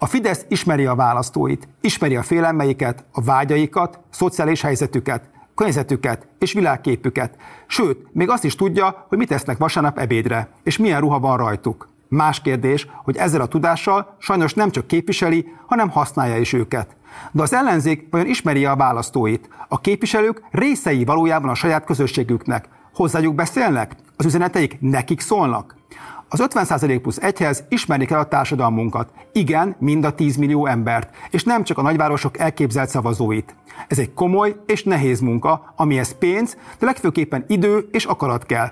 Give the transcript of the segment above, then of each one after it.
A Fidesz ismeri a választóit, ismeri a félelmeiket, a vágyaikat, szociális helyzetüket, környezetüket és világképüket, sőt, még azt is tudja, hogy mit tesznek vasárnap ebédre, és milyen ruha van rajtuk. Más kérdés, hogy ezzel a tudással sajnos nem csak képviseli, hanem használja is őket. De az ellenzék vajon ismeri a választóit? A képviselők részei valójában a saját közösségüknek. Hozzájuk beszélnek? Az üzeneteik nekik szólnak? Az 50% plusz egyhez ismerni kell a társadalmunkat. Igen, mind a 10 millió embert, és nem csak a nagyvárosok elképzelt szavazóit. Ez egy komoly és nehéz munka, amihez pénz, de legfőképpen idő és akarat kell.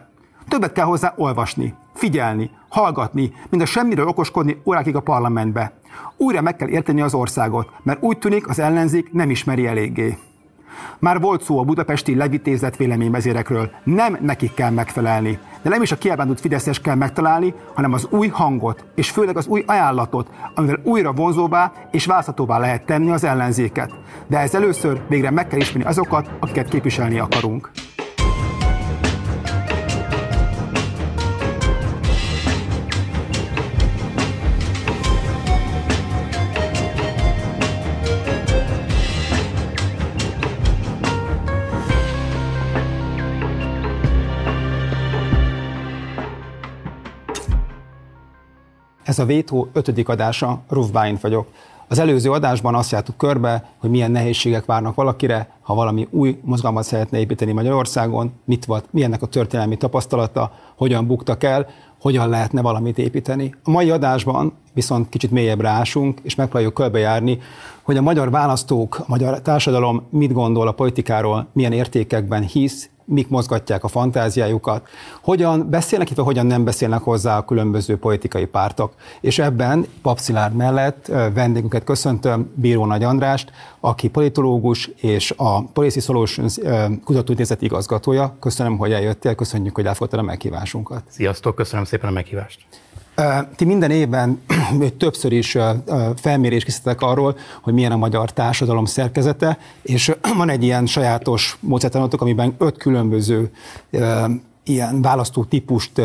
Többet kell hozzá olvasni, figyelni, hallgatni, mint a semmiről okoskodni órákig a parlamentbe. Újra meg kell érteni az országot, mert úgy tűnik az ellenzék nem ismeri eléggé. Már volt szó a budapesti levitézett véleményvezérekről. Nem nekik kell megfelelni. De nem is a kiábrándult Fideszes kell megtalálni, hanem az új hangot, és főleg az új ajánlatot, amivel újra vonzóvá és választhatóvá lehet tenni az ellenzéket. De ez először végre meg kell ismerni azokat, akiket képviselni akarunk. Ez a Vétó ötödik adása, Ruf Báint vagyok. Az előző adásban azt jártuk körbe, hogy milyen nehézségek várnak valakire, ha valami új mozgalmat szeretne építeni Magyarországon, mit volt, milyennek a történelmi tapasztalata, hogyan buktak el, hogyan lehetne valamit építeni. A mai adásban viszont kicsit mélyebbre ásunk, és megpróbáljuk körbejárni, hogy a magyar választók, a magyar társadalom mit gondol a politikáról, milyen értékekben hisz, mik mozgatják a fantáziájukat, hogyan beszélnek, illetve hogyan nem beszélnek hozzá a különböző politikai pártok. És ebben Papszilárd mellett vendégünket köszöntöm, Bíró Nagy Andrást, aki politológus és a Policy Solutions kutatóintézet igazgatója. Köszönöm, hogy eljöttél, köszönjük, hogy elfogadtad a meghívásunkat. Sziasztok, köszönöm szépen a meghívást. Ti minden évben többször is felmérés készítettek arról, hogy milyen a magyar társadalom szerkezete, és van egy ilyen sajátos módszertanotok, amiben öt különböző ilyen választó típust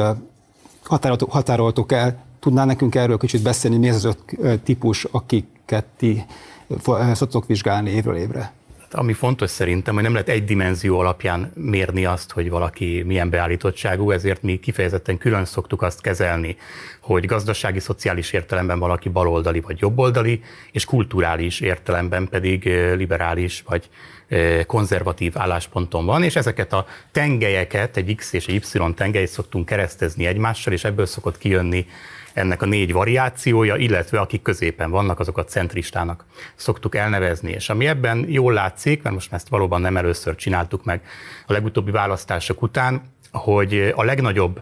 határoltuk, határoltuk el. Tudnál nekünk erről kicsit beszélni, mi ez az öt típus, akiket ti szoktok vizsgálni évről évre? Ami fontos szerintem, hogy nem lehet egy dimenzió alapján mérni azt, hogy valaki milyen beállítottságú, ezért mi kifejezetten külön szoktuk azt kezelni, hogy gazdasági, szociális értelemben valaki baloldali vagy jobboldali, és kulturális értelemben pedig liberális vagy konzervatív állásponton van, és ezeket a tengelyeket, egy X és egy Y tengelyt szoktunk keresztezni egymással, és ebből szokott kijönni ennek a négy variációja, illetve akik középen vannak, azokat centristának szoktuk elnevezni. És ami ebben jól látszik, mert most ezt valóban nem először csináltuk meg a legutóbbi választások után, hogy a legnagyobb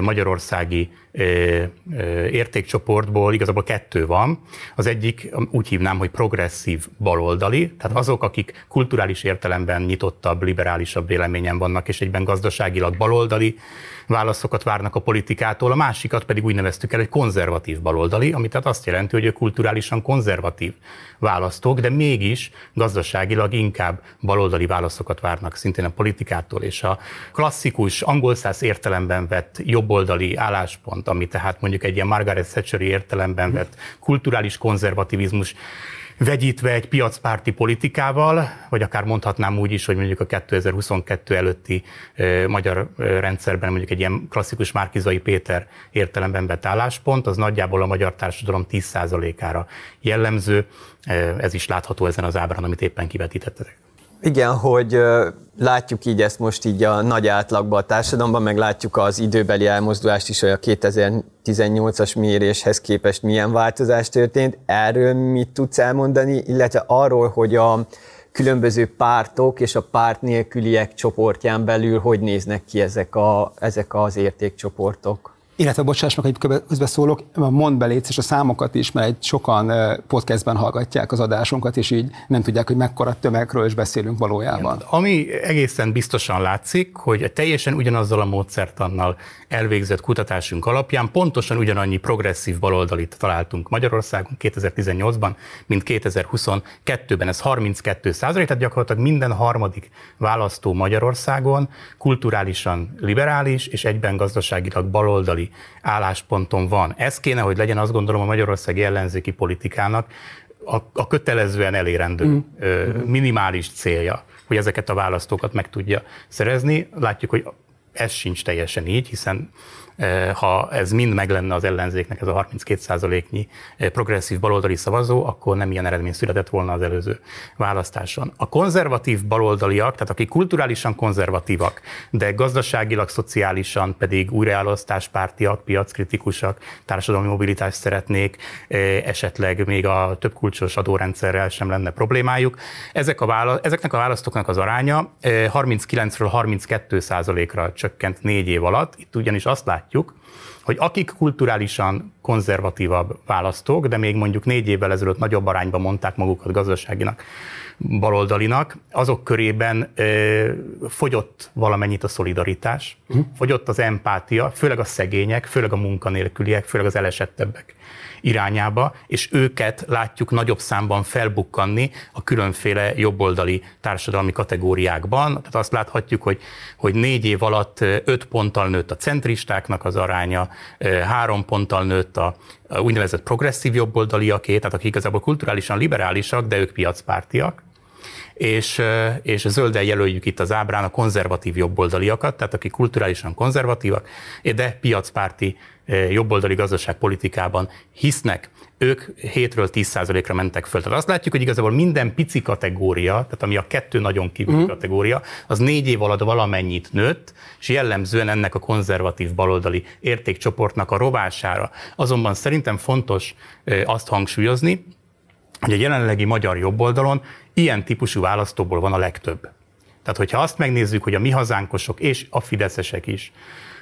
magyarországi értékcsoportból igazából kettő van. Az egyik úgy hívnám, hogy progresszív baloldali, tehát azok, akik kulturális értelemben nyitottabb, liberálisabb véleményen vannak, és egyben gazdaságilag baloldali, válaszokat várnak a politikától, a másikat pedig úgy neveztük el, hogy konzervatív baloldali, ami tehát azt jelenti, hogy ők kulturálisan konzervatív választók, de mégis gazdaságilag inkább baloldali válaszokat várnak szintén a politikától, és a klasszikus angol száz értelemben vett jobboldali álláspont, ami tehát mondjuk egy ilyen Margaret Thatcher értelemben vett kulturális konzervativizmus, vegyítve egy piacpárti politikával, vagy akár mondhatnám úgy is, hogy mondjuk a 2022 előtti magyar rendszerben mondjuk egy ilyen klasszikus Márkizai Péter értelemben vett álláspont, az nagyjából a magyar társadalom 10%-ára jellemző. Ez is látható ezen az ábrán, amit éppen kivetítettetek. Igen, hogy látjuk így ezt most így a nagy átlagban a társadalomban, meg látjuk az időbeli elmozdulást is, hogy a 2018-as méréshez képest milyen változás történt. Erről mit tudsz elmondani, illetve arról, hogy a különböző pártok és a párt nélküliek csoportján belül hogy néznek ki ezek, a, ezek az értékcsoportok? Illetve, bocsáss meg, hogy közbeszólok, mond belétsz, és a számokat is, mert egy sokan podcastben hallgatják az adásunkat, és így nem tudják, hogy mekkora tömegről is beszélünk valójában. Ami egészen biztosan látszik, hogy teljesen ugyanazzal a módszertannal elvégzett kutatásunk alapján pontosan ugyanannyi progresszív baloldalit találtunk Magyarországon 2018-ban, mint 2022-ben. Ez 32 százalék, tehát gyakorlatilag minden harmadik választó Magyarországon kulturálisan liberális és egyben gazdaságilag baloldali baloldali állásponton van. Ez kéne, hogy legyen azt gondolom a magyarországi ellenzéki politikának a, a kötelezően elérendő mm. minimális célja, hogy ezeket a választókat meg tudja szerezni. Látjuk, hogy ez sincs teljesen így, hiszen ha ez mind meg lenne az ellenzéknek, ez a 32%-nyi eh, progresszív baloldali szavazó, akkor nem ilyen eredmény született volna az előző választáson. A konzervatív baloldaliak, tehát akik kulturálisan konzervatívak, de gazdaságilag, szociálisan pedig újraelosztáspártiak, piackritikusak, társadalmi mobilitást szeretnék, esetleg még a több kulcsos adórendszerrel sem lenne problémájuk. Ezek a vála- ezeknek a választóknak az aránya 39-ről 32 ra csökkent négy év alatt. Itt ugyanis azt látjuk, látjuk, hogy akik kulturálisan konzervatívabb választók, de még mondjuk négy évvel ezelőtt nagyobb arányban mondták magukat gazdaságinak, baloldalinak, azok körében ö, fogyott valamennyit a szolidaritás, uh-huh. fogyott az empátia, főleg a szegények, főleg a munkanélküliek, főleg az elesettebbek irányába, és őket látjuk nagyobb számban felbukkanni a különféle jobboldali társadalmi kategóriákban. Tehát azt láthatjuk, hogy, hogy négy év alatt öt ponttal nőtt a centristáknak az aránya, három ponttal nőtt a, úgynevezett progresszív jobboldaliaké, tehát akik igazából kulturálisan liberálisak, de ők piacpártiak és, és zölden jelöljük itt az ábrán a konzervatív jobboldaliakat, tehát akik kulturálisan konzervatívak, de piacpárti jobboldali gazdaságpolitikában hisznek, ők 7-ről 10%-ra mentek föl. Tehát azt látjuk, hogy igazából minden pici kategória, tehát ami a kettő nagyon kívül uh-huh. kategória, az négy év alatt valamennyit nőtt, és jellemzően ennek a konzervatív baloldali értékcsoportnak a rovására. Azonban szerintem fontos azt hangsúlyozni, hogy a jelenlegi magyar jobboldalon ilyen típusú választóból van a legtöbb. Tehát, hogyha azt megnézzük, hogy a mi hazánkosok és a fideszesek is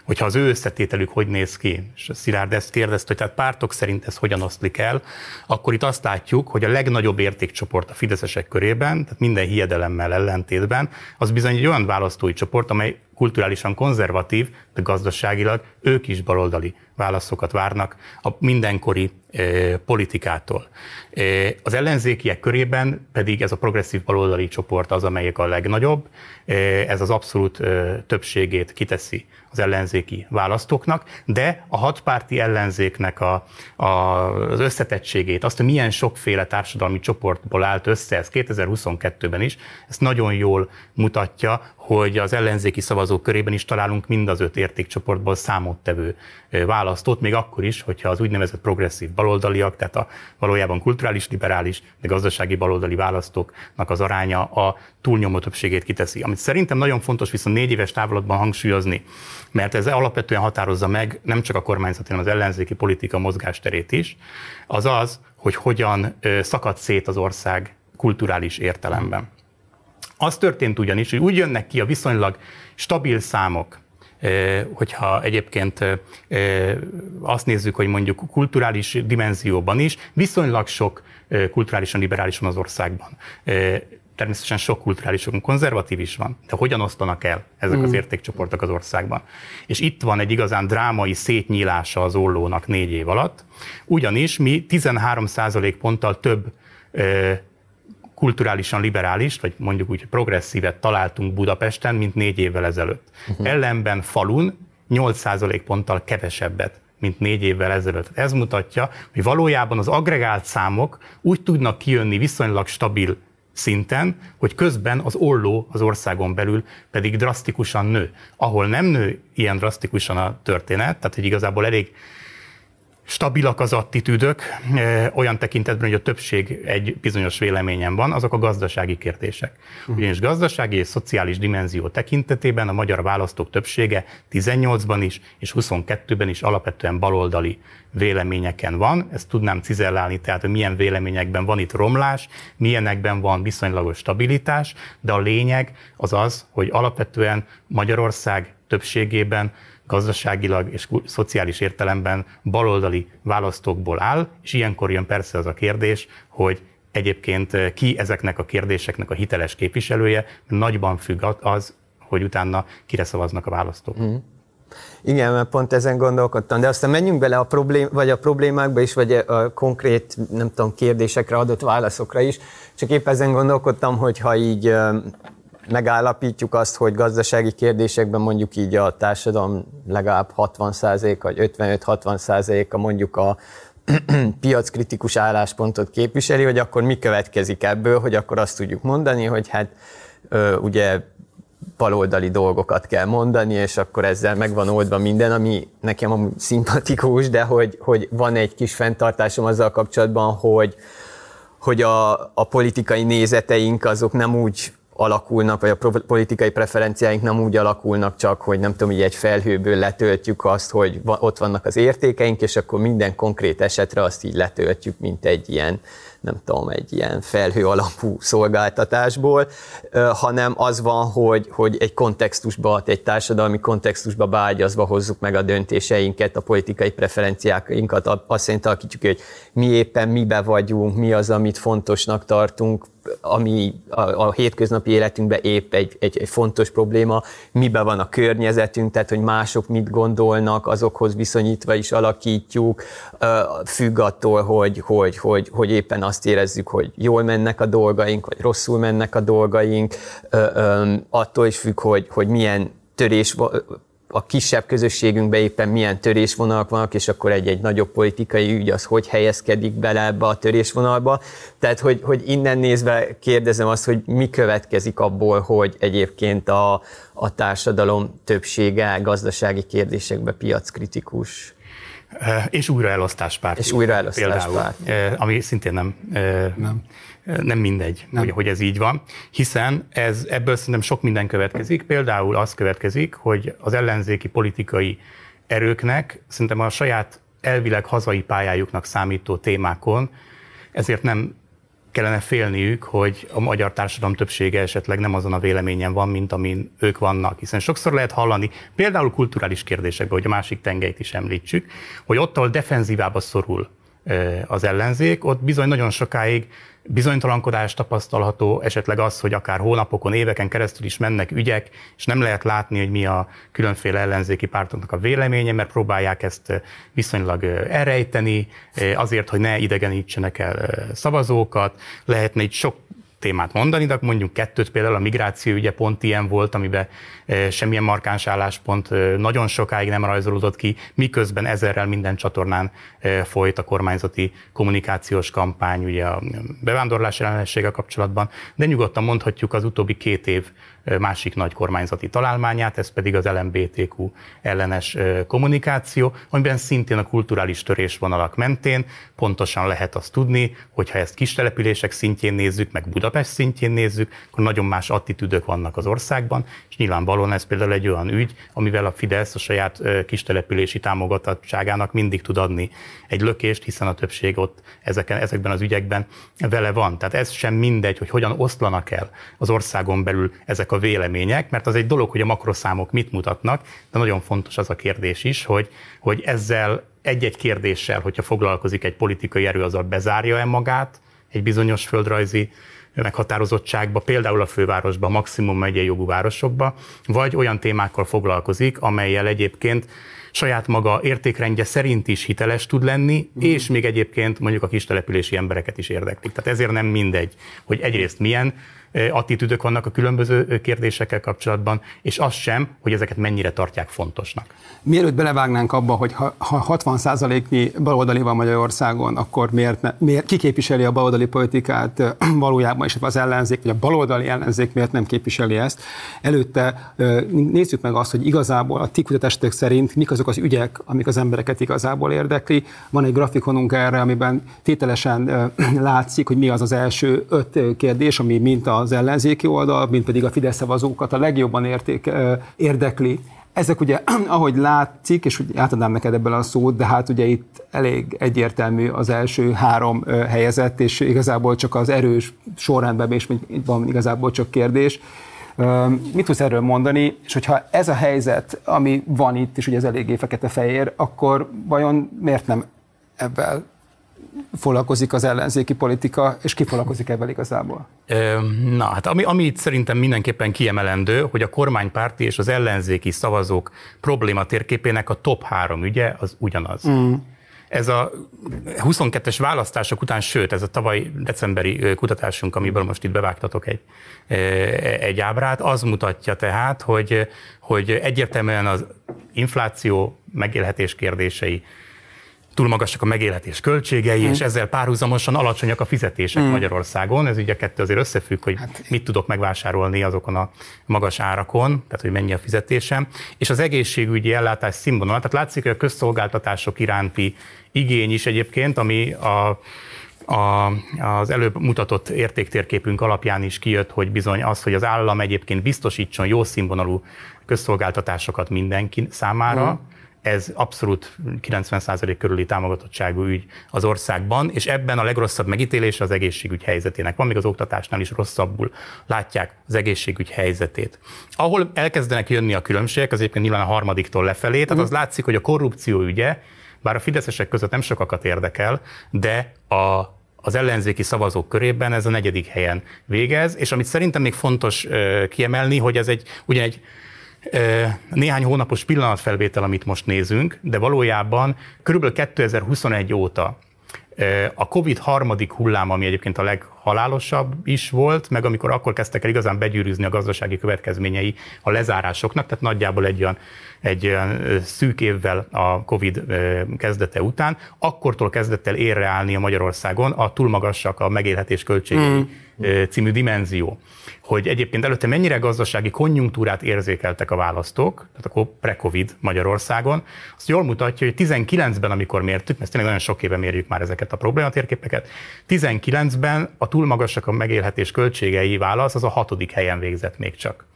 hogyha az ő összetételük hogy néz ki, és Szilárd ezt kérdezte, hogy tehát pártok szerint ez hogyan oszlik el, akkor itt azt látjuk, hogy a legnagyobb értékcsoport a fideszesek körében, tehát minden hiedelemmel ellentétben, az bizony egy olyan választói csoport, amely kulturálisan konzervatív, de gazdaságilag ők is baloldali válaszokat várnak a mindenkori politikától. Az ellenzékiek körében pedig ez a progresszív baloldali csoport az, amelyik a legnagyobb, ez az abszolút többségét kiteszi az ellenzéki választóknak, de a hatpárti ellenzéknek a, a, az összetettségét, azt, hogy milyen sokféle társadalmi csoportból állt össze, ez 2022-ben is, ezt nagyon jól mutatja, hogy az ellenzéki szavazók körében is találunk mind az öt értékcsoportból számottevő választót, még akkor is, hogyha az úgynevezett progresszív baloldaliak, tehát a valójában kulturális, liberális, de gazdasági baloldali választóknak az aránya a túlnyomó többségét kiteszi. Amit szerintem nagyon fontos viszont négy éves távlatban hangsúlyozni, mert ez alapvetően határozza meg nem csak a kormányzati, hanem az ellenzéki politika mozgásterét is, az az, hogy hogyan szakad szét az ország kulturális értelemben. Az történt ugyanis, hogy úgy jönnek ki a viszonylag stabil számok, hogyha egyébként azt nézzük, hogy mondjuk kulturális dimenzióban is viszonylag sok kulturálisan liberális van az országban. Természetesen sok kulturális, konzervatív is van, de hogyan osztanak el ezek az mm. értékcsoportok az országban? És itt van egy igazán drámai szétnyílása az ollónak négy év alatt, ugyanis mi 13% ponttal több kulturálisan liberális, vagy mondjuk úgy progresszívet találtunk Budapesten, mint négy évvel ezelőtt. Uh-huh. Ellenben falun 8% ponttal kevesebbet, mint négy évvel ezelőtt. Ez mutatja, hogy valójában az agregált számok úgy tudnak kijönni viszonylag stabil szinten, hogy közben az olló az országon belül pedig drasztikusan nő. Ahol nem nő ilyen drasztikusan a történet, tehát hogy igazából elég stabilak az attitűdök, olyan tekintetben, hogy a többség egy bizonyos véleményen van, azok a gazdasági kérdések. Ugyanis gazdasági és szociális dimenzió tekintetében a magyar választók többsége 18-ban is és 22-ben is alapvetően baloldali véleményeken van. Ezt tudnám cizellálni, tehát hogy milyen véleményekben van itt romlás, milyenekben van viszonylagos stabilitás, de a lényeg az az, hogy alapvetően Magyarország többségében gazdaságilag és szociális értelemben baloldali választókból áll, és ilyenkor jön persze az a kérdés, hogy egyébként eh, ki ezeknek a kérdéseknek a hiteles képviselője, nagyban függ az, hogy utána kire szavaznak a választók. Mm. Igen, mert pont ezen gondolkodtam, de aztán menjünk bele a, problém, vagy a problémákba is, vagy a konkrét, nem tudom, kérdésekre adott válaszokra is. Csak épp ezen gondolkodtam, hogy ha így megállapítjuk azt, hogy gazdasági kérdésekben mondjuk így a társadalom legalább 60% vagy 55-60%-a mondjuk a piackritikus álláspontot képviseli, hogy akkor mi következik ebből, hogy akkor azt tudjuk mondani, hogy hát ugye baloldali dolgokat kell mondani, és akkor ezzel megvan oldva minden, ami nekem amúgy szimpatikus, de hogy, hogy van egy kis fenntartásom azzal kapcsolatban, hogy, hogy a, a politikai nézeteink azok nem úgy alakulnak, vagy a politikai preferenciáink nem úgy alakulnak csak, hogy nem tudom, hogy egy felhőből letöltjük azt, hogy ott vannak az értékeink, és akkor minden konkrét esetre azt így letöltjük, mint egy ilyen nem tudom, egy ilyen felhő alapú szolgáltatásból, hanem az van, hogy, hogy egy kontextusba, egy társadalmi kontextusba beágyazva hozzuk meg a döntéseinket, a politikai preferenciáinkat, azt szerint alakítjuk, hogy mi éppen mibe vagyunk, mi az, amit fontosnak tartunk, ami a, a hétköznapi életünkben épp egy, egy, egy fontos probléma, miben van a környezetünk, tehát hogy mások mit gondolnak, azokhoz viszonyítva is alakítjuk, függ attól, hogy, hogy, hogy, hogy éppen azt érezzük, hogy jól mennek a dolgaink, vagy rosszul mennek a dolgaink, attól is függ, hogy, hogy milyen törés a kisebb közösségünkben éppen milyen törésvonalak vannak, és akkor egy-egy nagyobb politikai ügy az hogy helyezkedik bele ebbe a törésvonalba. Tehát, hogy, hogy innen nézve kérdezem azt, hogy mi következik abból, hogy egyébként a, a társadalom többsége gazdasági kérdésekbe piackritikus. És újraelosztáspárt. És újraelosztáspárt. Ami szintén nem, nem nem mindegy, nem. Hogy, hogy ez így van, hiszen ez, ebből szerintem sok minden következik. Például az következik, hogy az ellenzéki politikai erőknek szerintem a saját elvileg hazai pályájuknak számító témákon ezért nem kellene félniük, hogy a magyar társadalom többsége esetleg nem azon a véleményen van, mint amin ők vannak. Hiszen sokszor lehet hallani, például kulturális kérdésekben, hogy a másik tengelyt is említsük, hogy ott, ahol defenzívába szorul az ellenzék, ott bizony nagyon sokáig bizonytalankodás tapasztalható, esetleg az, hogy akár hónapokon, éveken keresztül is mennek ügyek, és nem lehet látni, hogy mi a különféle ellenzéki pártoknak a véleménye, mert próbálják ezt viszonylag elrejteni, azért, hogy ne idegenítsenek el szavazókat. Lehetne itt sok témát mondani, de mondjuk kettőt például a migráció ügye pont ilyen volt, amiben eh, semmilyen markáns álláspont eh, nagyon sokáig nem rajzolódott ki, miközben ezerrel minden csatornán eh, folyt a kormányzati kommunikációs kampány, ugye a bevándorlás ellenessége kapcsolatban, de nyugodtan mondhatjuk az utóbbi két év másik nagy kormányzati találmányát, ez pedig az LMBTQ ellenes kommunikáció, amiben szintén a kulturális törésvonalak mentén pontosan lehet azt tudni, hogy ha ezt kis települések szintjén nézzük, meg Budapest szintjén nézzük, akkor nagyon más attitűdök vannak az országban, és nyilvánvalóan ez például egy olyan ügy, amivel a Fidesz a saját kistelepülési támogatottságának mindig tud adni egy lökést, hiszen a többség ott ezeken, ezekben az ügyekben vele van. Tehát ez sem mindegy, hogy hogyan oszlanak el az országon belül ezek a vélemények, mert az egy dolog, hogy a makroszámok mit mutatnak, de nagyon fontos az a kérdés is, hogy, hogy ezzel egy-egy kérdéssel, hogyha foglalkozik egy politikai erő, azzal bezárja-e magát egy bizonyos földrajzi meghatározottságba, például a fővárosba, maximum megyei jogú városokba, vagy olyan témákkal foglalkozik, amelyel egyébként saját maga értékrendje szerint is hiteles tud lenni, mm. és még egyébként mondjuk a kis települési embereket is érdeklik. Tehát ezért nem mindegy, hogy egyrészt milyen attitűdök vannak a különböző kérdésekkel kapcsolatban, és az sem, hogy ezeket mennyire tartják fontosnak. Mielőtt belevágnánk abba, hogy ha, 60%-nyi baloldali van Magyarországon, akkor miért, ne, miért kiképviseli a baloldali politikát valójában, és az ellenzék, vagy a baloldali ellenzék miért nem képviseli ezt. Előtte nézzük meg azt, hogy igazából a ti szerint mik azok az ügyek, amik az embereket igazából érdekli. Van egy grafikonunk erre, amiben tételesen látszik, hogy mi az az első öt kérdés, ami mint az ellenzéki oldal, mint pedig a Fidesz szavazókat a legjobban érték, érdekli. Ezek ugye, ahogy látszik, és úgy átadnám neked ebből a szót, de hát ugye itt elég egyértelmű az első három helyezett, és igazából csak az erős sorrendben és van igazából csak kérdés. Mit tudsz erről mondani, és hogyha ez a helyzet, ami van itt, és ugye ez eléggé fekete-fehér, akkor vajon miért nem ebben foglalkozik az ellenzéki politika, és ki foglalkozik ebben igazából? Na, hát ami, ami itt szerintem mindenképpen kiemelendő, hogy a kormánypárti és az ellenzéki szavazók probléma térképének a top három ügye az ugyanaz. Mm. ez a 22-es választások után, sőt, ez a tavaly decemberi kutatásunk, amiből most itt bevágtatok egy, egy ábrát, az mutatja tehát, hogy, hogy egyértelműen az infláció megélhetés kérdései, túl magasak a megélhetés költségei, hmm. és ezzel párhuzamosan alacsonyak a fizetések hmm. Magyarországon. Ez ugye kettő azért összefügg, hogy hát. mit tudok megvásárolni azokon a magas árakon, tehát hogy mennyi a fizetésem, és az egészségügyi ellátás színvonal. Tehát látszik, hogy a közszolgáltatások iránti igény is egyébként, ami a a, az előbb mutatott értéktérképünk alapján is kijött, hogy bizony az, hogy az állam egyébként biztosítson jó színvonalú közszolgáltatásokat mindenki számára, mm ez abszolút 90% körüli támogatottságú ügy az országban, és ebben a legrosszabb megítélés az egészségügy helyzetének. Van még az oktatásnál is rosszabbul látják az egészségügy helyzetét. Ahol elkezdenek jönni a különbségek, az egyébként nyilván a harmadiktól lefelé, tehát az látszik, hogy a korrupció ügye, bár a fideszesek között nem sokakat érdekel, de a az ellenzéki szavazók körében ez a negyedik helyen végez, és amit szerintem még fontos kiemelni, hogy ez egy, ugyan egy néhány hónapos pillanatfelvétel, amit most nézünk, de valójában körülbelül 2021 óta. A COVID harmadik hullám, ami egyébként a leghalálosabb is volt, meg amikor akkor kezdtek el igazán begyűrűzni a gazdasági következményei a lezárásoknak, tehát nagyjából egy olyan, egy olyan szűk évvel a COVID kezdete után, akkortól kezdett el érreállni a Magyarországon a túl magasak a megélhetés költségei mm. című dimenzió hogy egyébként előtte mennyire gazdasági konjunktúrát érzékeltek a választók, tehát akkor pre-covid Magyarországon, azt jól mutatja, hogy 19-ben, amikor mértük, mert tényleg nagyon sok éve mérjük már ezeket a problématérképeket, 19-ben a túl magasak a megélhetés költségei válasz, az a hatodik helyen végzett még csak.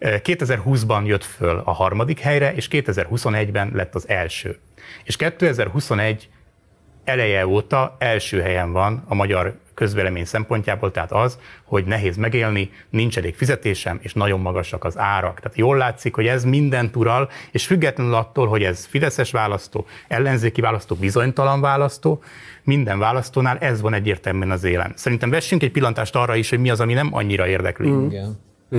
2020-ban jött föl a harmadik helyre, és 2021-ben lett az első. És 2021 eleje óta első helyen van a magyar közvélemény szempontjából, tehát az, hogy nehéz megélni, nincs elég fizetésem, és nagyon magasak az árak. Tehát jól látszik, hogy ez mindent ural, és függetlenül attól, hogy ez fideszes választó, ellenzéki választó, bizonytalan választó, minden választónál ez van egyértelműen az élen. Szerintem vessünk egy pillantást arra is, hogy mi az, ami nem annyira érdekli. Mm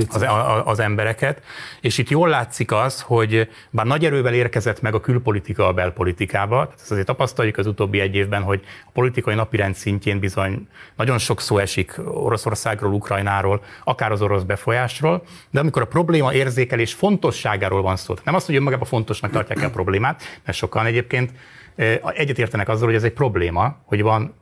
az, az embereket. És itt jól látszik az, hogy bár nagy erővel érkezett meg a külpolitika a belpolitikába, tehát ezt azért tapasztaljuk az utóbbi egy évben, hogy a politikai napirend szintjén bizony nagyon sok szó esik Oroszországról, Ukrajnáról, akár az orosz befolyásról, de amikor a probléma érzékelés fontosságáról van szó, nem azt, hogy önmagában fontosnak tartják el a problémát, mert sokan egyébként egyetértenek azzal, hogy ez egy probléma, hogy van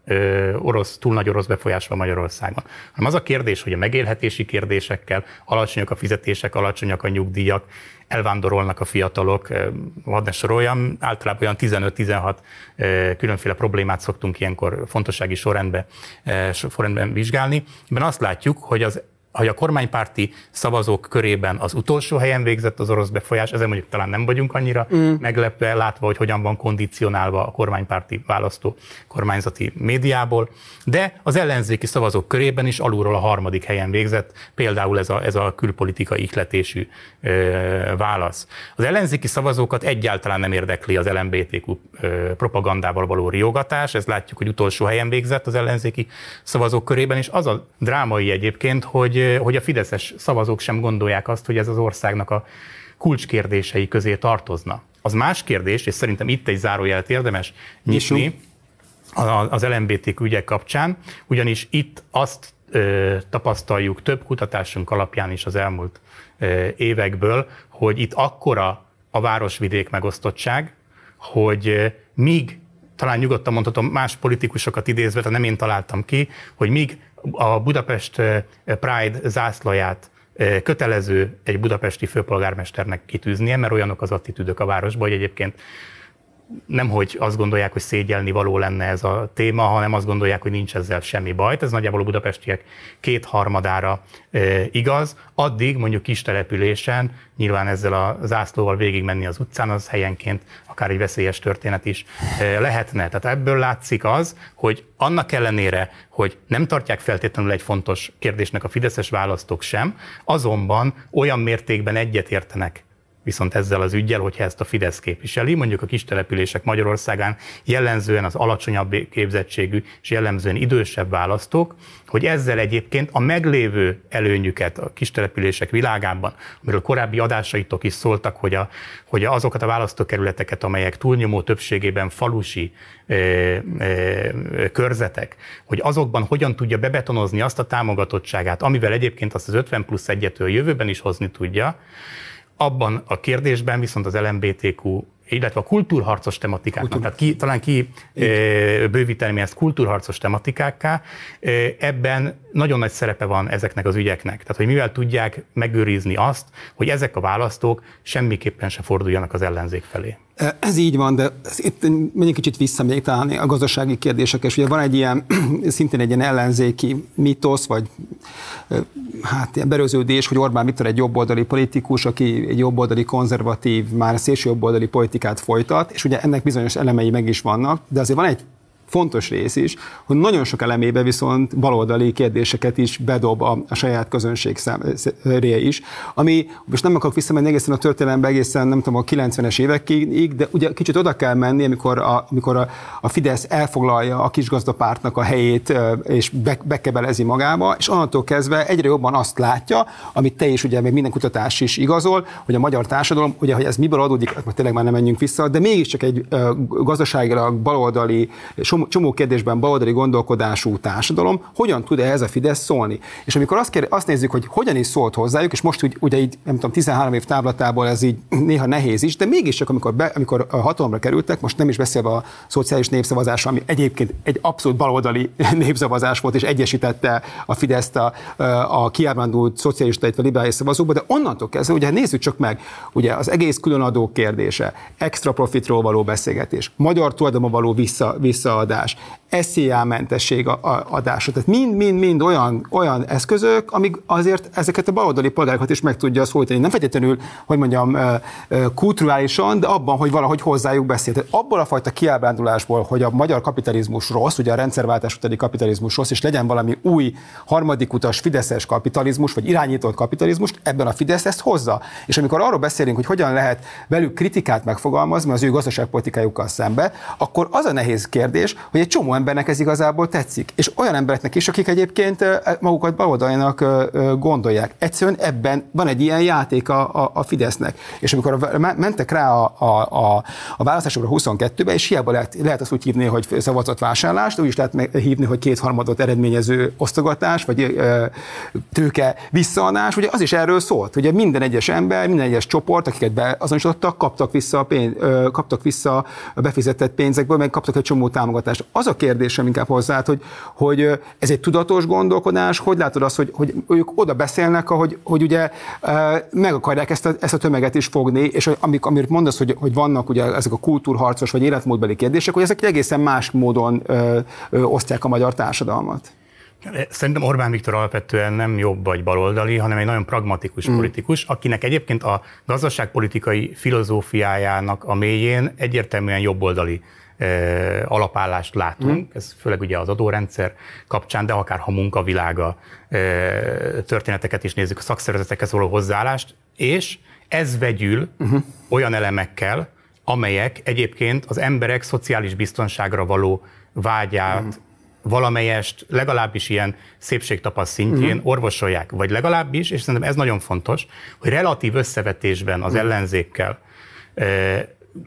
orosz, túl nagy orosz befolyás van Magyarországon. Hanem az a kérdés, hogy a megélhetési kérdésekkel alacsonyak a fizetések, alacsonyak a nyugdíjak, elvándorolnak a fiatalok, hadd ne soroljam, általában olyan 15-16 különféle problémát szoktunk ilyenkor fontossági sorrendben, sorrendben vizsgálni. Ebben azt látjuk, hogy az hogy a kormánypárti szavazók körében az utolsó helyen végzett az orosz befolyás, ezen mondjuk talán nem vagyunk annyira mm. meglepve, látva, hogy hogyan van kondicionálva a kormánypárti választó kormányzati médiából, de az ellenzéki szavazók körében is alulról a harmadik helyen végzett, például ez a, ez a külpolitika ihletésű ö, válasz. Az ellenzéki szavazókat egyáltalán nem érdekli az LMBTQ ö, propagandával való riogatás, ezt látjuk, hogy utolsó helyen végzett az ellenzéki szavazók körében, és az a drámai egyébként, hogy hogy, a fideszes szavazók sem gondolják azt, hogy ez az országnak a kulcskérdései közé tartozna. Az más kérdés, és szerintem itt egy zárójelet érdemes nyitni az LMBT ügyek kapcsán, ugyanis itt azt ö, tapasztaljuk több kutatásunk alapján is az elmúlt ö, évekből, hogy itt akkora a városvidék megosztottság, hogy míg talán nyugodtan mondhatom más politikusokat idézve, tehát nem én találtam ki, hogy míg a Budapest Pride zászlaját kötelező egy budapesti főpolgármesternek kitűznie, mert olyanok az attitűdök a városban, hogy egyébként nem hogy azt gondolják, hogy szégyelni való lenne ez a téma, hanem azt gondolják, hogy nincs ezzel semmi baj. Ez nagyjából a budapestiek kétharmadára e, igaz. Addig mondjuk kis településen, nyilván ezzel a zászlóval végigmenni az utcán, az helyenként akár egy veszélyes történet is e, lehetne. Tehát ebből látszik az, hogy annak ellenére, hogy nem tartják feltétlenül egy fontos kérdésnek a fideszes választók sem, azonban olyan mértékben egyetértenek viszont ezzel az ügyel, hogyha ezt a Fidesz képviseli, mondjuk a kis települések Magyarországán jellemzően az alacsonyabb képzettségű és jellemzően idősebb választók, hogy ezzel egyébként a meglévő előnyüket a kis települések világában, amiről korábbi adásaitok is szóltak, hogy, a, hogy azokat a választókerületeket, amelyek túlnyomó többségében falusi ö, ö, körzetek, hogy azokban hogyan tudja bebetonozni azt a támogatottságát, amivel egyébként azt az 50 plusz egyetől jövőben is hozni tudja, abban a kérdésben viszont az LMBTQ illetve a kultúrharcos tematikáknak, Kultúr. tehát ki, talán ki e, bővíteni ezt kultúrharcos tematikákká, ebben nagyon nagy szerepe van ezeknek az ügyeknek. Tehát, hogy mivel tudják megőrizni azt, hogy ezek a választók semmiképpen se forduljanak az ellenzék felé. Ez így van, de itt menjünk kicsit vissza talán a gazdasági kérdések, és ugye van egy ilyen, szintén egy ilyen ellenzéki mitosz, vagy hát ilyen berőződés, hogy Orbán Viktor egy jobboldali politikus, aki egy jobboldali konzervatív, már szélső jobboldali politikát folytat, és ugye ennek bizonyos elemei meg is vannak, de azért van egy fontos rész is, hogy nagyon sok elemébe viszont baloldali kérdéseket is bedob a, a saját közönség szemére is, ami most nem akarok visszamenni egészen a történelembe egészen nem tudom a 90-es évekig, de ugye kicsit oda kell menni, amikor a, amikor a, a Fidesz elfoglalja a kisgazdapártnak a helyét és be, bekebelezi magába, és onnantól kezdve egyre jobban azt látja, amit te is ugye még minden kutatás is igazol, hogy a magyar társadalom, ugye, hogy ez miből adódik, tényleg már nem menjünk vissza, de mégiscsak egy gazdaságilag baloldali, csomó, kérdésben baloldali gondolkodású társadalom, hogyan tud ehhez a Fidesz szólni? És amikor azt, kér, azt nézzük, hogy hogyan is szólt hozzájuk, és most úgy, ugye így, nem tudom, 13 év táblatából ez így néha nehéz is, de mégiscsak, amikor, be, amikor a hatalomra kerültek, most nem is beszélve a szociális népszavazás, ami egyébként egy abszolút baloldali népszavazás volt, és egyesítette a Fideszt a, a kiábrándult szocialista, illetve liberális szavazókba, de onnantól kezdve, ugye nézzük csak meg, ugye az egész különadó kérdése, extra profitról való beszélgetés, magyar tulajdonban való vissza, visszaadás, adás, SZIA mentesség adása. Tehát mind-mind-mind olyan, olyan eszközök, amik azért ezeket a baloldali polgárokat is meg tudja szólítani. Nem feltétlenül, hogy mondjam, kulturálisan, de abban, hogy valahogy hozzájuk beszél. Tehát abból a fajta kiábrándulásból, hogy a magyar kapitalizmus rossz, ugye a rendszerváltás utáni kapitalizmus rossz, és legyen valami új harmadik utas fideszes kapitalizmus, vagy irányított kapitalizmus, ebben a Fidesz ezt hozza. És amikor arról beszélünk, hogy hogyan lehet velük kritikát megfogalmazni az ő gazdaságpolitikájukkal szembe, akkor az a nehéz kérdés, hogy egy csomó embernek ez igazából tetszik. És olyan embereknek is, akik egyébként magukat baloldalinak gondolják. Egyszerűen ebben van egy ilyen játék a, a, a Fidesznek. És amikor mentek rá a, a, a, a választásokra 22-be, és hiába lehet, lehet azt úgy hívni, hogy szavazatvásárlást, úgy is lehet hívni, hogy kétharmadot eredményező osztogatás, vagy tőke visszaadás, ugye az is erről szólt. Ugye minden egyes ember, minden egyes csoport, akiket beazonosítottak, kaptak vissza, a pénz, kaptak vissza a befizetett pénzekből, meg kaptak egy csomó támogatást. Az a kérdésem inkább hozzá, hogy, hogy ez egy tudatos gondolkodás, hogy látod azt, hogy, hogy ők oda beszélnek, hogy, hogy ugye meg akarják ezt a, ezt a tömeget is fogni, és amik, amit mondasz, hogy, hogy vannak ugye ezek a kultúrharcos vagy életmódbeli kérdések, hogy ezek egészen más módon ö, ö, osztják a magyar társadalmat. Szerintem Orbán Viktor alapvetően nem jobb vagy baloldali, hanem egy nagyon pragmatikus mm. politikus, akinek egyébként a gazdaságpolitikai filozófiájának a mélyén egyértelműen jobboldali alapállást látunk, mm. ez főleg ugye az adórendszer kapcsán, de akár ha munkavilága történeteket is nézzük, a szakszervezetekhez való hozzáállást, és ez vegyül uh-huh. olyan elemekkel, amelyek egyébként az emberek szociális biztonságra való vágyát, uh-huh. valamelyest legalábbis ilyen szépségtapaszt szintjén uh-huh. orvosolják, vagy legalábbis, és szerintem ez nagyon fontos, hogy relatív összevetésben az uh-huh. ellenzékkel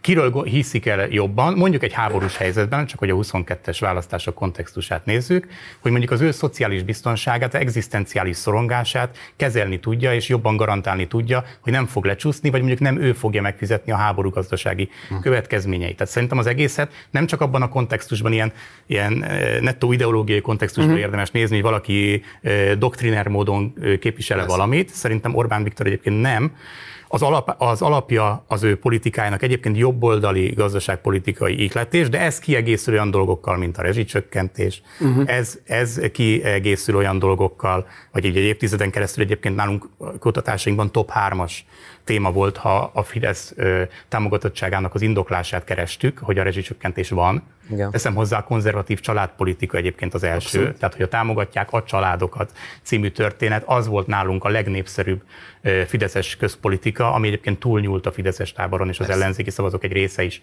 kiről hiszik el jobban, mondjuk egy háborús helyzetben, csak hogy a 22-es választások kontextusát nézzük, hogy mondjuk az ő szociális biztonságát, egzisztenciális szorongását kezelni tudja, és jobban garantálni tudja, hogy nem fog lecsúszni, vagy mondjuk nem ő fogja megfizetni a háború gazdasági hm. következményeit. Tehát szerintem az egészet nem csak abban a kontextusban, ilyen, ilyen nettó ideológiai kontextusban uh-huh. érdemes nézni, hogy valaki doktriner módon képvisele valamit. Szerintem Orbán Viktor egyébként nem, az, alap, az alapja az ő politikájának egyébként jobboldali gazdaságpolitikai ihletés, de ez kiegészül olyan dolgokkal, mint a rezsicsökkentés, uh-huh. ez, ez kiegészül olyan dolgokkal, vagy egy, egy évtizeden keresztül egyébként nálunk kutatásainkban top 3-as téma volt, ha a Fidesz támogatottságának az indoklását kerestük, hogy a rezsicsökkentés van, Igen. Teszem hozzá a konzervatív családpolitika egyébként az első, Abszolút. tehát hogy a támogatják a családokat című történet, az volt nálunk a legnépszerűbb fideszes közpolitika, ami egyébként túlnyúlt a fideszes táboron, és az Persze. ellenzéki szavazók egy része is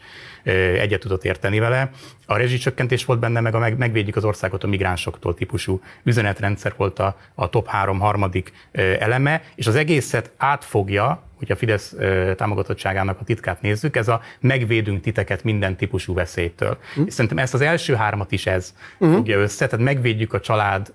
egyet tudott érteni vele. A rezsicsökkentés volt benne, meg a meg, megvédjük az országot a migránsoktól típusú üzenetrendszer volt a, a top három harmadik eleme, és az egészet átfogja, hogy a Fidesz támogatottságának a titkát nézzük, ez a megvédünk titeket minden típusú veszélytől. Mm. És szerintem ezt az első hármat is ez mm. fogja össze, tehát megvédjük a család,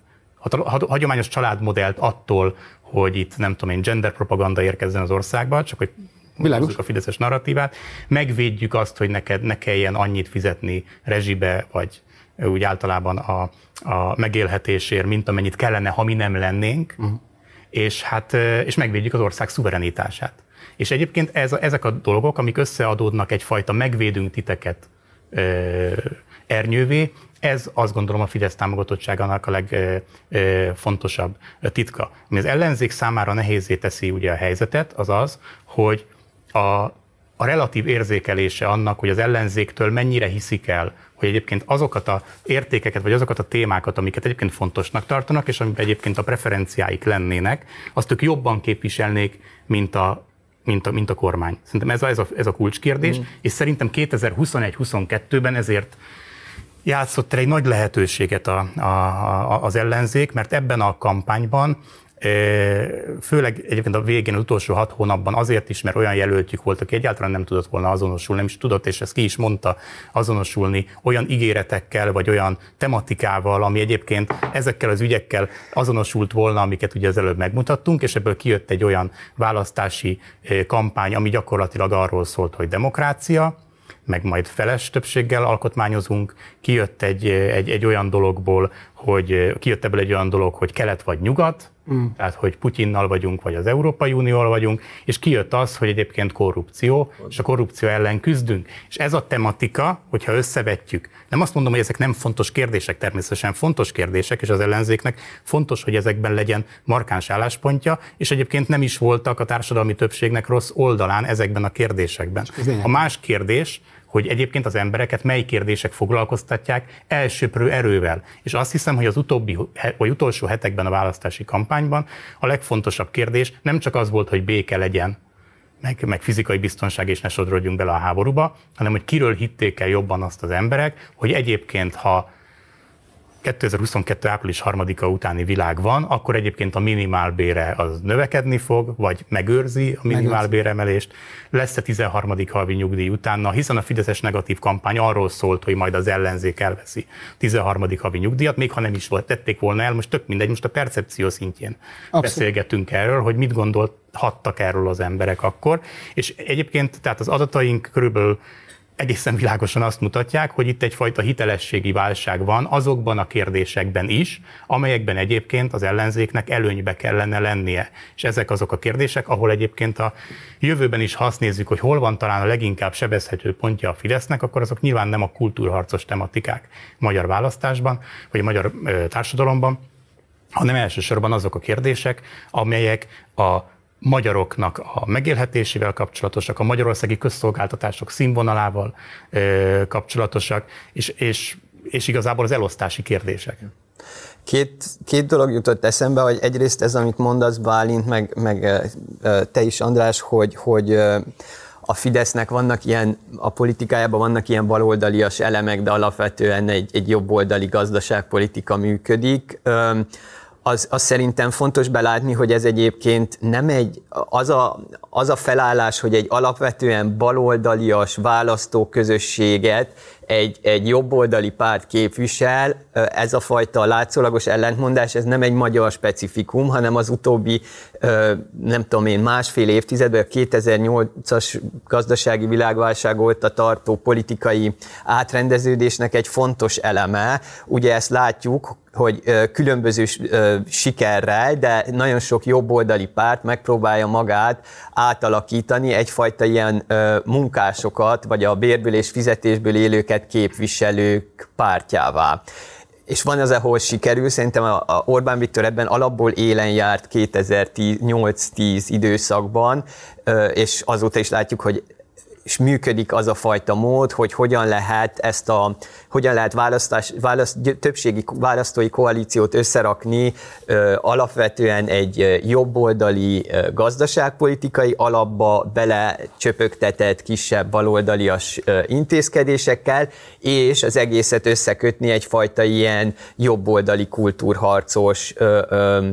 a hagyományos családmodellt attól, hogy itt nem tudom én, gender propaganda érkezzen az országba, csak hogy Világos. a fideszes narratívát, megvédjük azt, hogy neked ne kelljen annyit fizetni rezsibe, vagy úgy általában a, a megélhetésért, mint amennyit kellene, ha mi nem lennénk, uh-huh. És hát és megvédjük az ország szuverenitását. És egyébként ez, ezek a dolgok, amik összeadódnak egyfajta megvédünk titeket ö, ernyővé, ez azt gondolom a Fidesz támogatottságának a legfontosabb titka. Ami az ellenzék számára nehézé teszi ugye a helyzetet, az az, hogy a, a relatív érzékelése annak, hogy az ellenzéktől mennyire hiszik el, hogy egyébként azokat a értékeket, vagy azokat a témákat, amiket egyébként fontosnak tartanak, és amiben egyébként a preferenciáik lennének, azt ők jobban képviselnék, mint a mint a, mint a kormány. Szerintem ez a, ez a, ez a kulcskérdés, mm. és szerintem 2021-22-ben ezért játszott el egy nagy lehetőséget a, a, a, az ellenzék, mert ebben a kampányban Főleg egyébként a végén, az utolsó hat hónapban azért is, mert olyan jelöltjük volt, aki egyáltalán nem tudott volna azonosulni, nem is tudott, és ezt ki is mondta, azonosulni olyan ígéretekkel, vagy olyan tematikával, ami egyébként ezekkel az ügyekkel azonosult volna, amiket ugye az előbb megmutattunk, és ebből kijött egy olyan választási kampány, ami gyakorlatilag arról szólt, hogy demokrácia, meg majd feles többséggel alkotmányozunk, kijött egy, egy, egy olyan dologból, hogy kijött ebből egy olyan dolog, hogy kelet vagy nyugat, mm. tehát hogy Putyinnal vagyunk, vagy az Európai Unióval vagyunk, és kijött az, hogy egyébként korrupció, és a korrupció ellen küzdünk. És ez a tematika, hogyha összevetjük, nem azt mondom, hogy ezek nem fontos kérdések, természetesen fontos kérdések, és az ellenzéknek fontos, hogy ezekben legyen markáns álláspontja, és egyébként nem is voltak a társadalmi többségnek rossz oldalán ezekben a kérdésekben. A más kérdés, hogy egyébként az embereket mely kérdések foglalkoztatják elsőprő erővel. És azt hiszem, hogy az utóbbi, vagy utolsó hetekben a választási kampányban a legfontosabb kérdés nem csak az volt, hogy béke legyen, meg, meg fizikai biztonság, és ne sodrodjunk bele a háborúba, hanem hogy kiről hitték el jobban azt az emberek, hogy egyébként, ha 2022. április 3-a utáni világ van, akkor egyébként a minimálbére az növekedni fog, vagy megőrzi a minimálbéremelést. Lesz-e 13. havi nyugdíj utána, hiszen a Fideszes negatív kampány arról szólt, hogy majd az ellenzék elveszi 13. havi nyugdíjat, még ha nem is volt, tették volna el, most tök mindegy, most a percepció szintjén Abszolút. beszélgetünk erről, hogy mit gondolt hattak erről az emberek akkor. És egyébként, tehát az adataink körülbelül egészen világosan azt mutatják, hogy itt egyfajta hitelességi válság van azokban a kérdésekben is, amelyekben egyébként az ellenzéknek előnybe kellene lennie. És ezek azok a kérdések, ahol egyébként a jövőben is, ha azt nézzük, hogy hol van talán a leginkább sebezhető pontja a Fidesznek, akkor azok nyilván nem a kultúrharcos tematikák magyar választásban, vagy a magyar társadalomban, hanem elsősorban azok a kérdések, amelyek a magyaroknak a megélhetésével kapcsolatosak, a magyarországi közszolgáltatások színvonalával ö, kapcsolatosak, és, és, és igazából az elosztási kérdések. Két, két dolog jutott eszembe, hogy egyrészt ez, amit mondasz, Bálint, meg, meg te is, András, hogy, hogy a Fidesznek vannak ilyen, a politikájában vannak ilyen baloldalias elemek, de alapvetően egy, egy jobboldali gazdaságpolitika működik az, az szerintem fontos belátni, hogy ez egyébként nem egy, az a, az a felállás, hogy egy alapvetően baloldalias választóközösséget egy, egy jobboldali párt képvisel, ez a fajta látszólagos ellentmondás, ez nem egy magyar specifikum, hanem az utóbbi, nem tudom én, másfél évtizedben, a 2008-as gazdasági világválság óta tartó politikai átrendeződésnek egy fontos eleme. Ugye ezt látjuk, hogy különböző sikerrel, de nagyon sok jobboldali párt megpróbálja magát átalakítani egyfajta ilyen munkásokat, vagy a bérből és fizetésből élőket képviselők pártjává és van az, ahol sikerül, szerintem a Orbán Viktor ebben alapból élen járt 2008-10 időszakban, és azóta is látjuk, hogy és működik az a fajta mód, hogy hogyan lehet ezt a, hogyan lehet választás, választ, többségi választói koalíciót összerakni ö, alapvetően egy jobboldali ö, gazdaságpolitikai alapba belecsöpögtetett kisebb baloldalias ö, intézkedésekkel, és az egészet összekötni egyfajta ilyen jobboldali kultúrharcos ö, ö,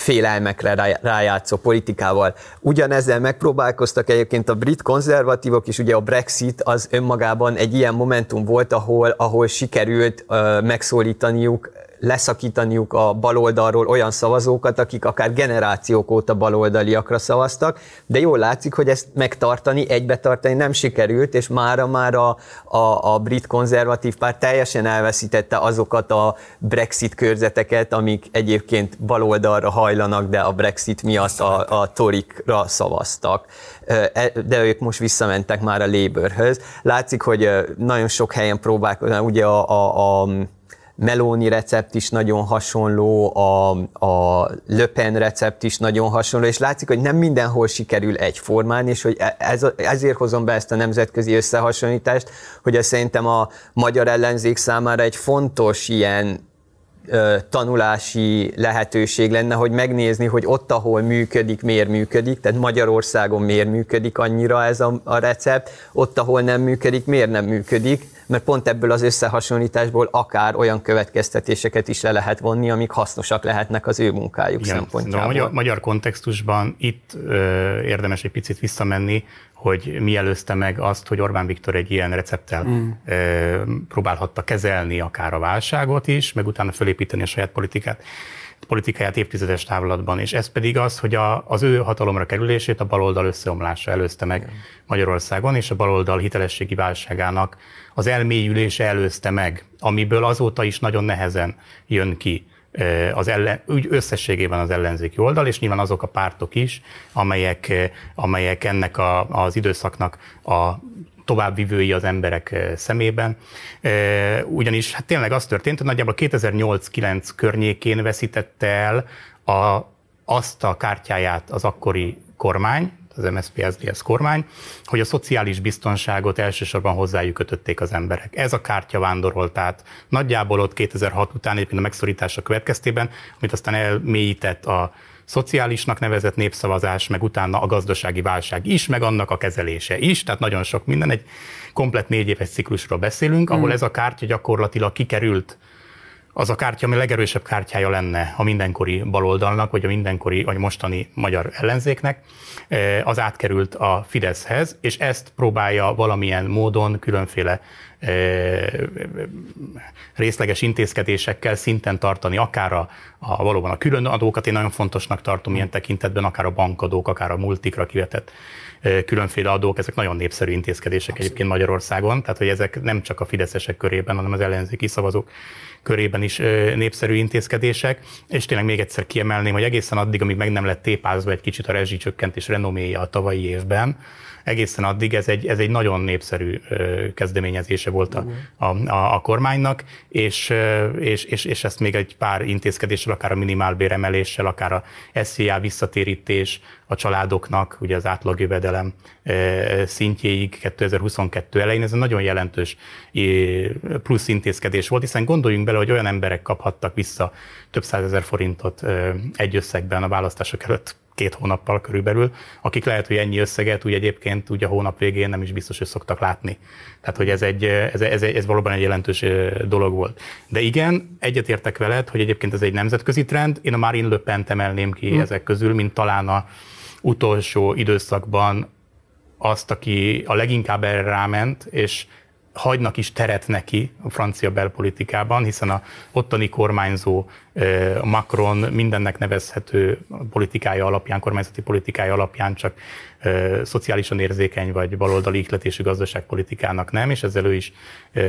félelmekre rájátszó politikával. Ugyanezzel megpróbálkoztak egyébként a brit konzervatívok, és ugye a Brexit az önmagában egy ilyen momentum volt, ahol, ahol sikerült uh, megszólítaniuk leszakítaniuk a baloldalról olyan szavazókat, akik akár generációk óta baloldaliakra szavaztak, de jól látszik, hogy ezt megtartani, egybetartani nem sikerült, és mára már a, a, a brit konzervatív párt teljesen elveszítette azokat a Brexit körzeteket, amik egyébként baloldalra hajlanak, de a Brexit miatt a, a torikra szavaztak. E, de ők most visszamentek már a Labourhöz. Látszik, hogy nagyon sok helyen próbálkoznak, ugye a, a, a Meloni recept is nagyon hasonló, a, a Le Pen recept is nagyon hasonló, és látszik, hogy nem mindenhol sikerül egyformán, és hogy e, ez, ezért hozom be ezt a nemzetközi összehasonlítást, hogy ez szerintem a magyar ellenzék számára egy fontos ilyen tanulási lehetőség lenne, hogy megnézni, hogy ott, ahol működik, miért működik, tehát Magyarországon miért működik annyira ez a, a recept, ott, ahol nem működik, miért nem működik, mert pont ebből az összehasonlításból akár olyan következtetéseket is le lehet vonni, amik hasznosak lehetnek az ő munkájuk Igen, szempontjából. A magyar, magyar kontextusban itt ö, érdemes egy picit visszamenni, hogy mi előzte meg azt, hogy Orbán Viktor egy ilyen recepttel mm. ö, próbálhatta kezelni akár a válságot is, meg utána fölépíteni a saját politikát politikáját évtizedes távlatban, és ez pedig az, hogy a, az ő hatalomra kerülését a baloldal összeomlása előzte meg Magyarországon, és a baloldal hitelességi válságának az elmélyülése előzte meg, amiből azóta is nagyon nehezen jön ki az ellen, úgy összességében az ellenzéki oldal, és nyilván azok a pártok is, amelyek, amelyek ennek a, az időszaknak a továbbvivői az emberek szemében. Ugyanis hát tényleg az történt, hogy nagyjából 2008-9 környékén veszítette el a, azt a kártyáját az akkori kormány, az MSZP-SZDSZ kormány, hogy a szociális biztonságot elsősorban hozzájuk kötötték az emberek. Ez a kártya vándorolt át nagyjából ott 2006 után egyébként a megszorítása következtében, amit aztán elmélyített a szociálisnak nevezett népszavazás, meg utána a gazdasági válság is, meg annak a kezelése is, tehát nagyon sok minden, egy komplet négy éves ciklusról beszélünk, ahol mm. ez a kártya gyakorlatilag kikerült az a kártya, ami a legerősebb kártyája lenne a mindenkori baloldalnak, vagy a mindenkori, vagy mostani magyar ellenzéknek, eh, az átkerült a Fideszhez, és ezt próbálja valamilyen módon különféle eh, részleges intézkedésekkel szinten tartani, akár a, a valóban a külön adókat, én nagyon fontosnak tartom ilyen tekintetben, akár a bankadók, akár a multikra kivetett eh, különféle adók, ezek nagyon népszerű intézkedések Abszolút. egyébként Magyarországon, tehát hogy ezek nem csak a fideszesek körében, hanem az ellenzéki szavazók körében is népszerű intézkedések, és tényleg még egyszer kiemelném, hogy egészen addig, amíg meg nem lett tépázva egy kicsit a rezsicsökkentés renoméja a tavalyi évben, egészen addig ez egy, ez egy nagyon népszerű kezdeményezése volt a, a, a, a kormánynak, és, és, és, és ezt még egy pár intézkedéssel, akár a minimálbéremeléssel, akár a SZIA visszatérítés a családoknak, ugye az átlagjövedelem szintjéig 2022 elején, ez egy nagyon jelentős plusz intézkedés volt, hiszen gondoljunk bele, hogy olyan emberek kaphattak vissza több százezer forintot egy összegben a választások előtt két hónappal körülbelül, akik lehet, hogy ennyi összeget úgy egyébként úgy a hónap végén nem is biztos, hogy szoktak látni. Tehát, hogy ez, egy, ez, ez, ez valóban egy jelentős dolog volt. De igen, egyetértek veled, hogy egyébként ez egy nemzetközi trend. Én a Marine Le pen emelném ki hmm. ezek közül, mint talán a utolsó időszakban azt, aki a leginkább erre ráment, és hagynak is teret neki a francia belpolitikában, hiszen a ottani kormányzó Macron mindennek nevezhető politikája alapján, kormányzati politikája alapján csak szociálisan érzékeny vagy baloldali ihletésű gazdaságpolitikának nem, és ezzel ő is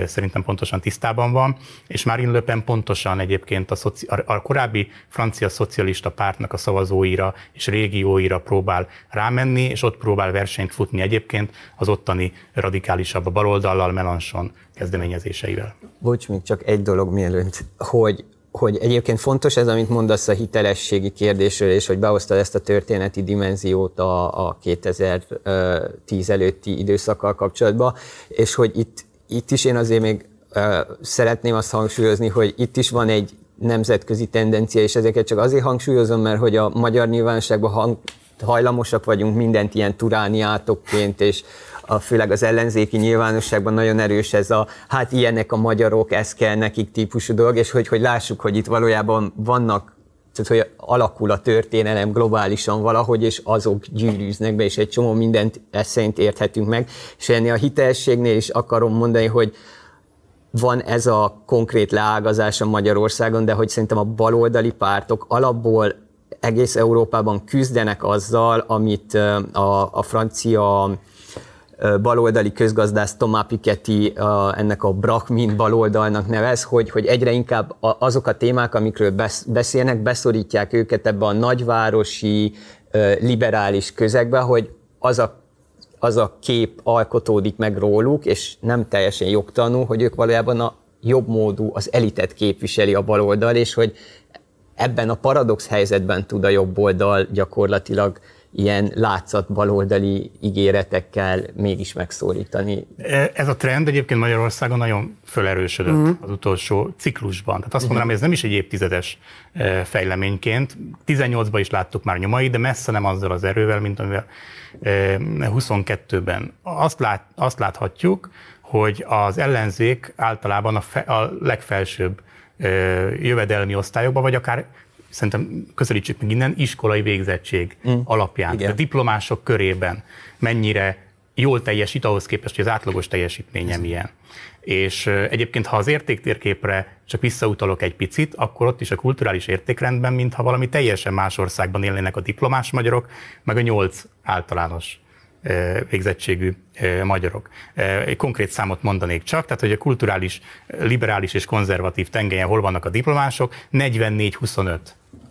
szerintem pontosan tisztában van. És Marine Le Pen pontosan egyébként a, szoci, a korábbi francia szocialista pártnak a szavazóira és régióira próbál rámenni, és ott próbál versenyt futni egyébként az ottani radikálisabb a baloldallal, Melanchon kezdeményezéseivel. Bocs, még csak egy dolog mielőtt, hogy hogy egyébként fontos ez, amit mondasz a hitelességi kérdésről, és hogy behoztad ezt a történeti dimenziót a, a 2010 előtti időszakkal kapcsolatban, és hogy itt, itt is én azért még szeretném azt hangsúlyozni, hogy itt is van egy nemzetközi tendencia, és ezeket csak azért hangsúlyozom, mert hogy a magyar nyilvánosságban hang, hajlamosak vagyunk mindent ilyen turániátokként, és a, főleg az ellenzéki nyilvánosságban nagyon erős ez a, hát ilyenek a magyarok, ez kell nekik típusú dolog, és hogy, hogy lássuk, hogy itt valójában vannak tehát, hogy alakul a történelem globálisan valahogy, és azok gyűrűznek be, és egy csomó mindent ezt szerint érthetünk meg. És ennél a hitelességnél is akarom mondani, hogy van ez a konkrét leágazás a Magyarországon, de hogy szerintem a baloldali pártok alapból egész Európában küzdenek azzal, amit a, a francia baloldali közgazdász Thomas Piketty ennek a Brahmin baloldalnak nevez, hogy, hogy egyre inkább azok a témák, amikről beszélnek, beszorítják őket ebbe a nagyvárosi, liberális közegbe, hogy az a az a kép alkotódik meg róluk, és nem teljesen jogtanú, hogy ők valójában a jobb módú, az elitet képviseli a baloldal, és hogy ebben a paradox helyzetben tud a jobb oldal gyakorlatilag ilyen látszat baloldali ígéretekkel mégis megszólítani. E, ez a trend egyébként Magyarországon nagyon felerősödött uh-huh. az utolsó ciklusban. Tehát azt mondanám, hogy ez nem is egy évtizedes e, fejleményként. 18-ban is láttuk már nyomai, de messze nem azzal az erővel, mint amivel 22-ben. E, azt, lát, azt láthatjuk, hogy az ellenzék általában a, fe, a legfelsőbb jövedelmi osztályokban, vagy akár szerintem közelítsük meg innen, iskolai végzettség mm. alapján. Igen. A diplomások körében mennyire jól teljesít ahhoz képest, hogy az átlagos teljesítménye milyen. És egyébként, ha az értéktérképre csak visszautalok egy picit, akkor ott is a kulturális értékrendben, mintha valami teljesen más országban élnének a diplomás magyarok, meg a nyolc általános végzettségű magyarok. Egy konkrét számot mondanék csak, tehát hogy a kulturális, liberális és konzervatív tengelyen hol vannak a diplomások, 44-25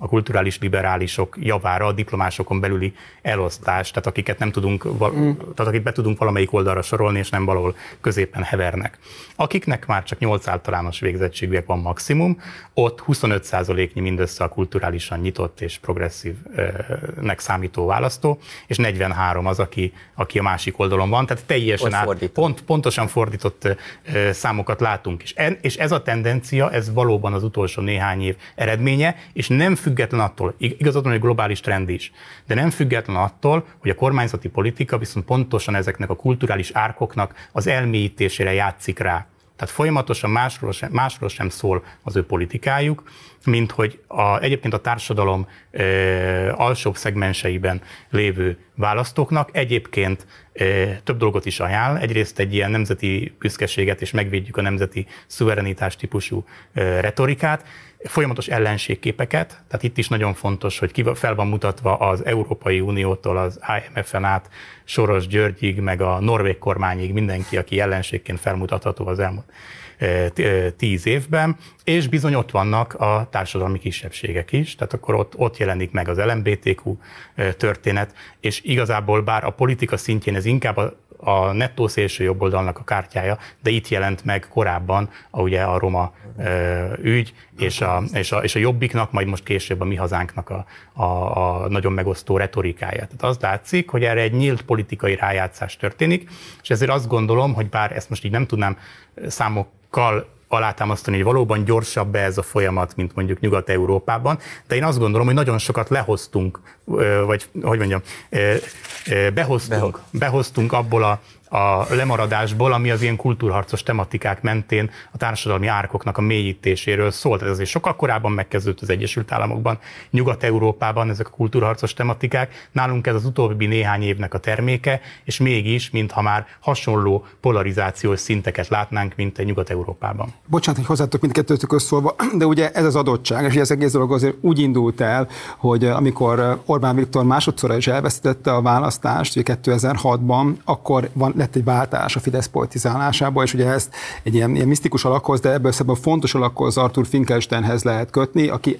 a kulturális liberálisok javára a diplomásokon belüli elosztás, tehát akiket nem tudunk, mm. tehát akik be tudunk valamelyik oldalra sorolni, és nem valahol középen hevernek. Akiknek már csak 8 általános végzettségűek van maximum, ott 25%-nyi mindössze a kulturálisan nyitott és progresszívnek számító választó, és 43 az, aki, aki a másik oldalon van, tehát teljesen át, pont, pontosan fordított számokat látunk. És, en, és ez a tendencia, ez valóban az utolsó néhány év eredménye, és nem függ független attól, igazad van, hogy globális trend is, de nem független attól, hogy a kormányzati politika viszont pontosan ezeknek a kulturális árkoknak az elmélyítésére játszik rá. Tehát folyamatosan másról sem, másról sem szól az ő politikájuk, mint hogy a, egyébként a társadalom e, alsóbb szegmenseiben lévő választóknak egyébként e, több dolgot is ajánl. Egyrészt egy ilyen nemzeti büszkeséget és megvédjük a nemzeti szuverenitás típusú e, retorikát, folyamatos ellenségképeket, tehát itt is nagyon fontos, hogy ki fel van mutatva az Európai Uniótól az IMF-en át Soros Györgyig, meg a norvég kormányig mindenki, aki ellenségként felmutatható az elmúlt tíz évben, és bizony ott vannak a társadalmi kisebbségek is, tehát akkor ott, ott jelenik meg az LMBTQ történet, és igazából bár a politika szintjén ez inkább a a nettó szélső jobboldalnak a kártyája, de itt jelent meg korábban a, ugye a roma ö, ügy, és a, és, a, és a jobbiknak, majd most később a mi hazánknak a, a, a nagyon megosztó retorikája. Tehát az látszik, hogy erre egy nyílt politikai rájátszás történik, és ezért azt gondolom, hogy bár ezt most így nem tudnám számokkal alátámasztani, hogy valóban gyorsabb ez a folyamat, mint mondjuk Nyugat-Európában, de én azt gondolom, hogy nagyon sokat lehoztunk, vagy hogy mondjam, behoztunk, behoztunk abból a a lemaradásból, ami az ilyen kultúrharcos tematikák mentén a társadalmi árkoknak a mélyítéséről szólt. Ez azért sokkal korábban megkezdődött az Egyesült Államokban, Nyugat-Európában ezek a kultúrharcos tematikák. Nálunk ez az utóbbi néhány évnek a terméke, és mégis, mintha már hasonló polarizációs szinteket látnánk, mint egy Nyugat-Európában. Bocsánat, hogy hozzátok mindkettőtök szólva, de ugye ez az adottság, és ez egész dolog azért úgy indult el, hogy amikor Orbán Viktor másodszor is elvesztette a választást, 2006-ban, akkor van, lett egy váltás a Fidesz politizálásába, és ugye ezt egy ilyen, ilyen misztikus alakhoz, de ebből szemben fontos alakhoz Arthur Finkelsteinhez lehet kötni, aki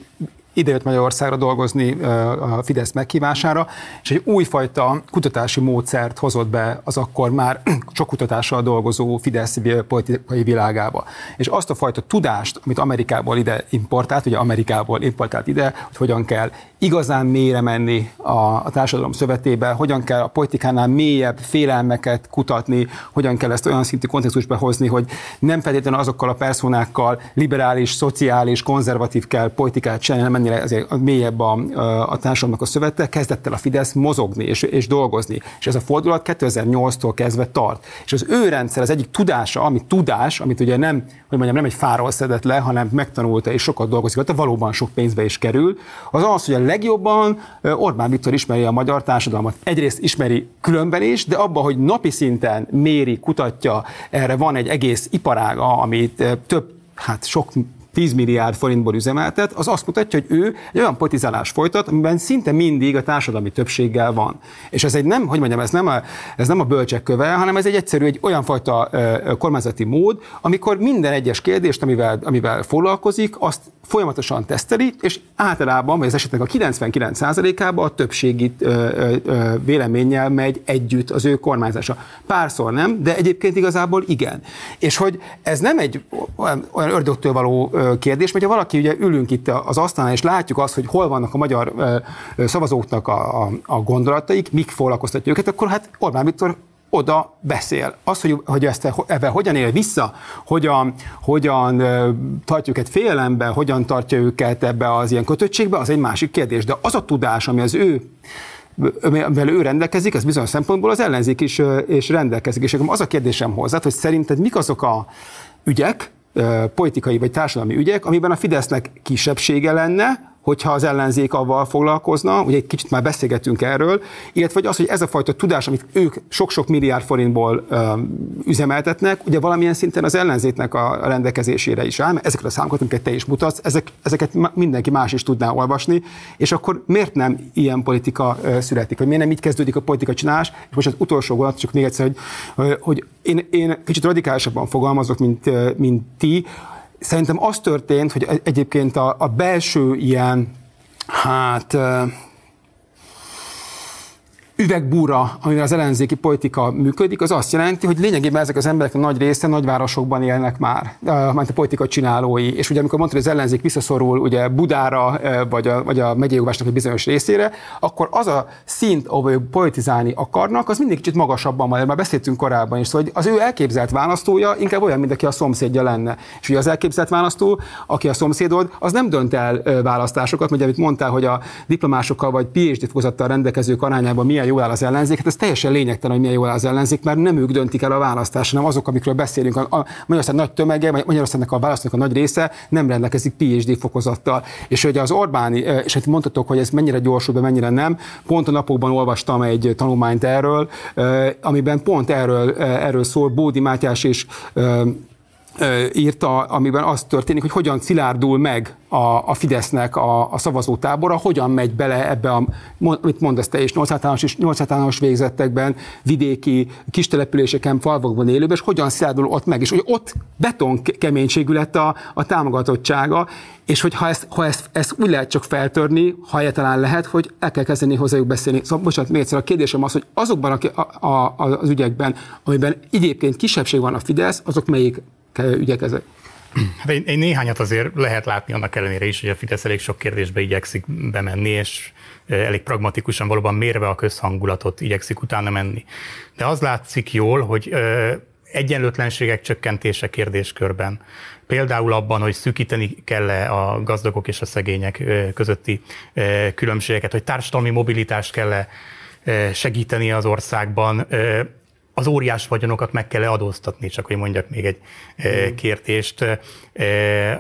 idejött Magyarországra dolgozni a Fidesz meghívására, és egy újfajta kutatási módszert hozott be az akkor már sok kutatással dolgozó Fidesz politikai világába. És azt a fajta tudást, amit Amerikából ide importált, ugye Amerikából importált ide, hogy hogyan kell igazán mélyre menni a, a társadalom szövetébe, hogyan kell a politikánál mélyebb félelmeket kutatni, hogyan kell ezt olyan szintű kontextusba hozni, hogy nem feltétlenül azokkal a personákkal liberális, szociális, konzervatív kell politikát csinálni, mennyire azért mélyebb a, a társadalomnak a szövete, kezdett el a Fidesz mozogni és, és dolgozni. És ez a fordulat 2008-tól kezdve tart. És az ő rendszer az egyik tudása, ami tudás, amit ugye nem, hogy mondjam, nem egy fáról szedett le, hanem megtanulta és sokat dolgozik, de valóban sok pénzbe is kerül, az az, hogy a legjobban Orbán Viktor ismeri a magyar társadalmat. Egyrészt ismeri különben is, de abban, hogy napi szinten méri, kutatja, erre van egy egész iparága, amit több hát sok 10 milliárd forintból üzemeltet, az azt mutatja, hogy ő egy olyan politizálás folytat, amiben szinte mindig a társadalmi többséggel van. És ez egy nem, hogy mondjam, ez nem a, ez nem a bölcsek köve, hanem ez egy egyszerű, egy olyan fajta kormányzati mód, amikor minden egyes kérdést, amivel, amivel foglalkozik, azt folyamatosan teszteli, és általában, vagy az esetnek a 99%-ában a többségi véleménnyel megy együtt az ő kormányzása. Párszor nem, de egyébként igazából igen. És hogy ez nem egy olyan ördögtől való kérdés, mert ha valaki ugye ülünk itt az asztalnál, és látjuk azt, hogy hol vannak a magyar szavazóknak a, a, a gondolataik, mik foglalkoztatja őket, akkor hát Orbán Viktor oda beszél. Az, hogy, hogy ezt ebben hogyan él vissza, hogyan, hogyan tartja őket félelembe, hogyan tartja őket ebbe az ilyen kötöttségbe, az egy másik kérdés. De az a tudás, ami az ő amivel ő rendelkezik, az bizonyos szempontból az ellenzék is és rendelkezik. És az a kérdésem hozzá, hogy szerinted mik azok a ügyek, politikai vagy társadalmi ügyek, amiben a Fidesznek kisebbsége lenne, hogyha az ellenzék avval foglalkozna, ugye egy kicsit már beszélgetünk erről, illetve az, hogy ez a fajta tudás, amit ők sok-sok milliárd forintból um, üzemeltetnek, ugye valamilyen szinten az ellenzéknek a rendelkezésére is áll, mert ezeket a számokat, amiket te is mutatsz, ezek, ezeket mindenki más is tudná olvasni, és akkor miért nem ilyen politika születik, vagy miért nem így kezdődik a politika csinálás, és most az utolsó gondolat, csak még egyszer, hogy, hogy én, én kicsit radikálisabban fogalmazok, mint, mint ti, Szerintem az történt, hogy egyébként a, a belső ilyen, hát üvegbúra, amivel az ellenzéki politika működik, az azt jelenti, hogy lényegében ezek az emberek nagy része nagyvárosokban élnek már, mert a politika csinálói. És ugye amikor mondtad, hogy az ellenzék visszaszorul ugye Budára, vagy a, vagy a megyei egy bizonyos részére, akkor az a szint, ahol ők politizálni akarnak, az mindig kicsit magasabban van, már beszéltünk korábban is, hogy az ő elképzelt választója inkább olyan, mint aki a szomszédja lenne. És ugye az elképzelt választó, aki a szomszédod, az nem dönt el választásokat, mert amit mondtál, hogy a diplomásokkal vagy PhD fokozattal rendelkezők arányában milyen jól áll az ellenzék, hát ez teljesen lényegtelen, hogy milyen jól áll az ellenzék, mert nem ők döntik el a választást, hanem azok, amikről beszélünk. A, a Magyarország nagy tömege, Magyarországnak a választók a nagy része nem rendelkezik PhD fokozattal. És hogy az Orbáni, és hát mondhatok, hogy ez mennyire gyorsul, de mennyire nem. Pont a napokban olvastam egy tanulmányt erről, amiben pont erről, erről szól Bódi Mátyás és írta, amiben az történik, hogy hogyan szilárdul meg a, a Fidesznek a, a szavazótábora, hogyan megy bele ebbe, a, mit mondasz te is, 8 általános, 8 általános végzettekben, vidéki, kistelepüléseken, falvakban élőben, és hogyan szilárdul ott meg, és hogy ott beton keménységű lett a, a támogatottsága, és hogy ha ezt, ha ezt, ezt úgy lehet csak feltörni, ha egyáltalán lehet, hogy el kell kezdeni hozzájuk beszélni. Szóval bocsánat, még egyszer a kérdésem az, hogy azokban a, a, a, az ügyekben, amiben egyébként kisebbség van a Fidesz, azok melyik ügyek ezek? Hát én, én néhányat azért lehet látni annak ellenére is, hogy a Fidesz elég sok kérdésbe igyekszik bemenni, és elég pragmatikusan valóban mérve a közhangulatot igyekszik utána menni. De az látszik jól, hogy egyenlőtlenségek csökkentése kérdéskörben. Például abban, hogy szűkíteni kell a gazdagok és a szegények közötti különbségeket, hogy társadalmi mobilitást kell segíteni az országban, az óriás vagyonokat meg kell adóztatni, csak hogy mondjak még egy mm. kérdést.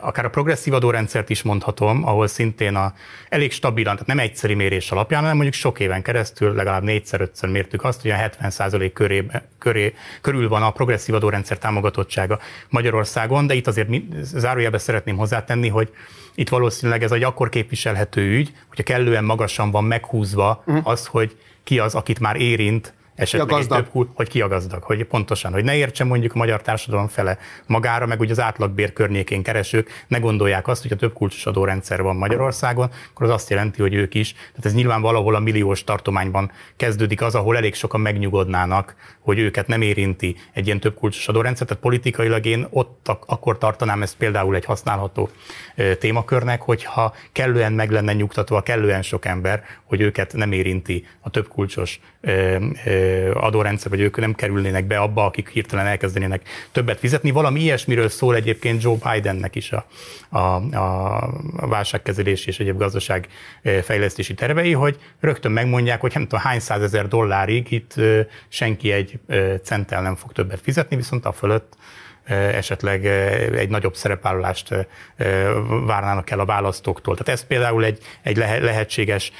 Akár a progresszív adórendszert is mondhatom, ahol szintén a elég stabilan, tehát nem egyszeri mérés alapján, hanem mondjuk sok éven keresztül legalább négyszer-ötször mértük azt, hogy a 70% körébe, köré, körül van a progresszív adórendszer támogatottsága Magyarországon, de itt azért zárójelbe szeretném hozzátenni, hogy itt valószínűleg ez egy akkor képviselhető ügy, hogyha kellően magasan van meghúzva uh-huh. az, hogy ki az, akit már érint esetleg gazdag? Több, hogy ki a gazdag, hogy pontosan, hogy ne értsen mondjuk a magyar társadalom fele magára, meg ugye az átlagbér környékén keresők ne gondolják azt, hogy a több kulcsos adórendszer van Magyarországon, akkor az azt jelenti, hogy ők is. Tehát ez nyilván valahol a milliós tartományban kezdődik az, ahol elég sokan megnyugodnának, hogy őket nem érinti egy ilyen több kulcsos adórendszer. Tehát politikailag én ott ak- akkor tartanám ezt például egy használható témakörnek, hogyha kellően meg lenne nyugtatva kellően sok ember, hogy őket nem érinti a több kulcsos adórendszer, vagy ők nem kerülnének be abba, akik hirtelen elkezdenének többet fizetni. Valami ilyesmiről szól egyébként Joe Bidennek is a, a, a válságkezelési és egyéb gazdaság fejlesztési tervei, hogy rögtön megmondják, hogy nem tudom hány százezer dollárig itt senki egy centtel nem fog többet fizetni, viszont a fölött esetleg egy nagyobb szerepvállalást várnának el a választóktól. Tehát ez például egy, egy lehetséges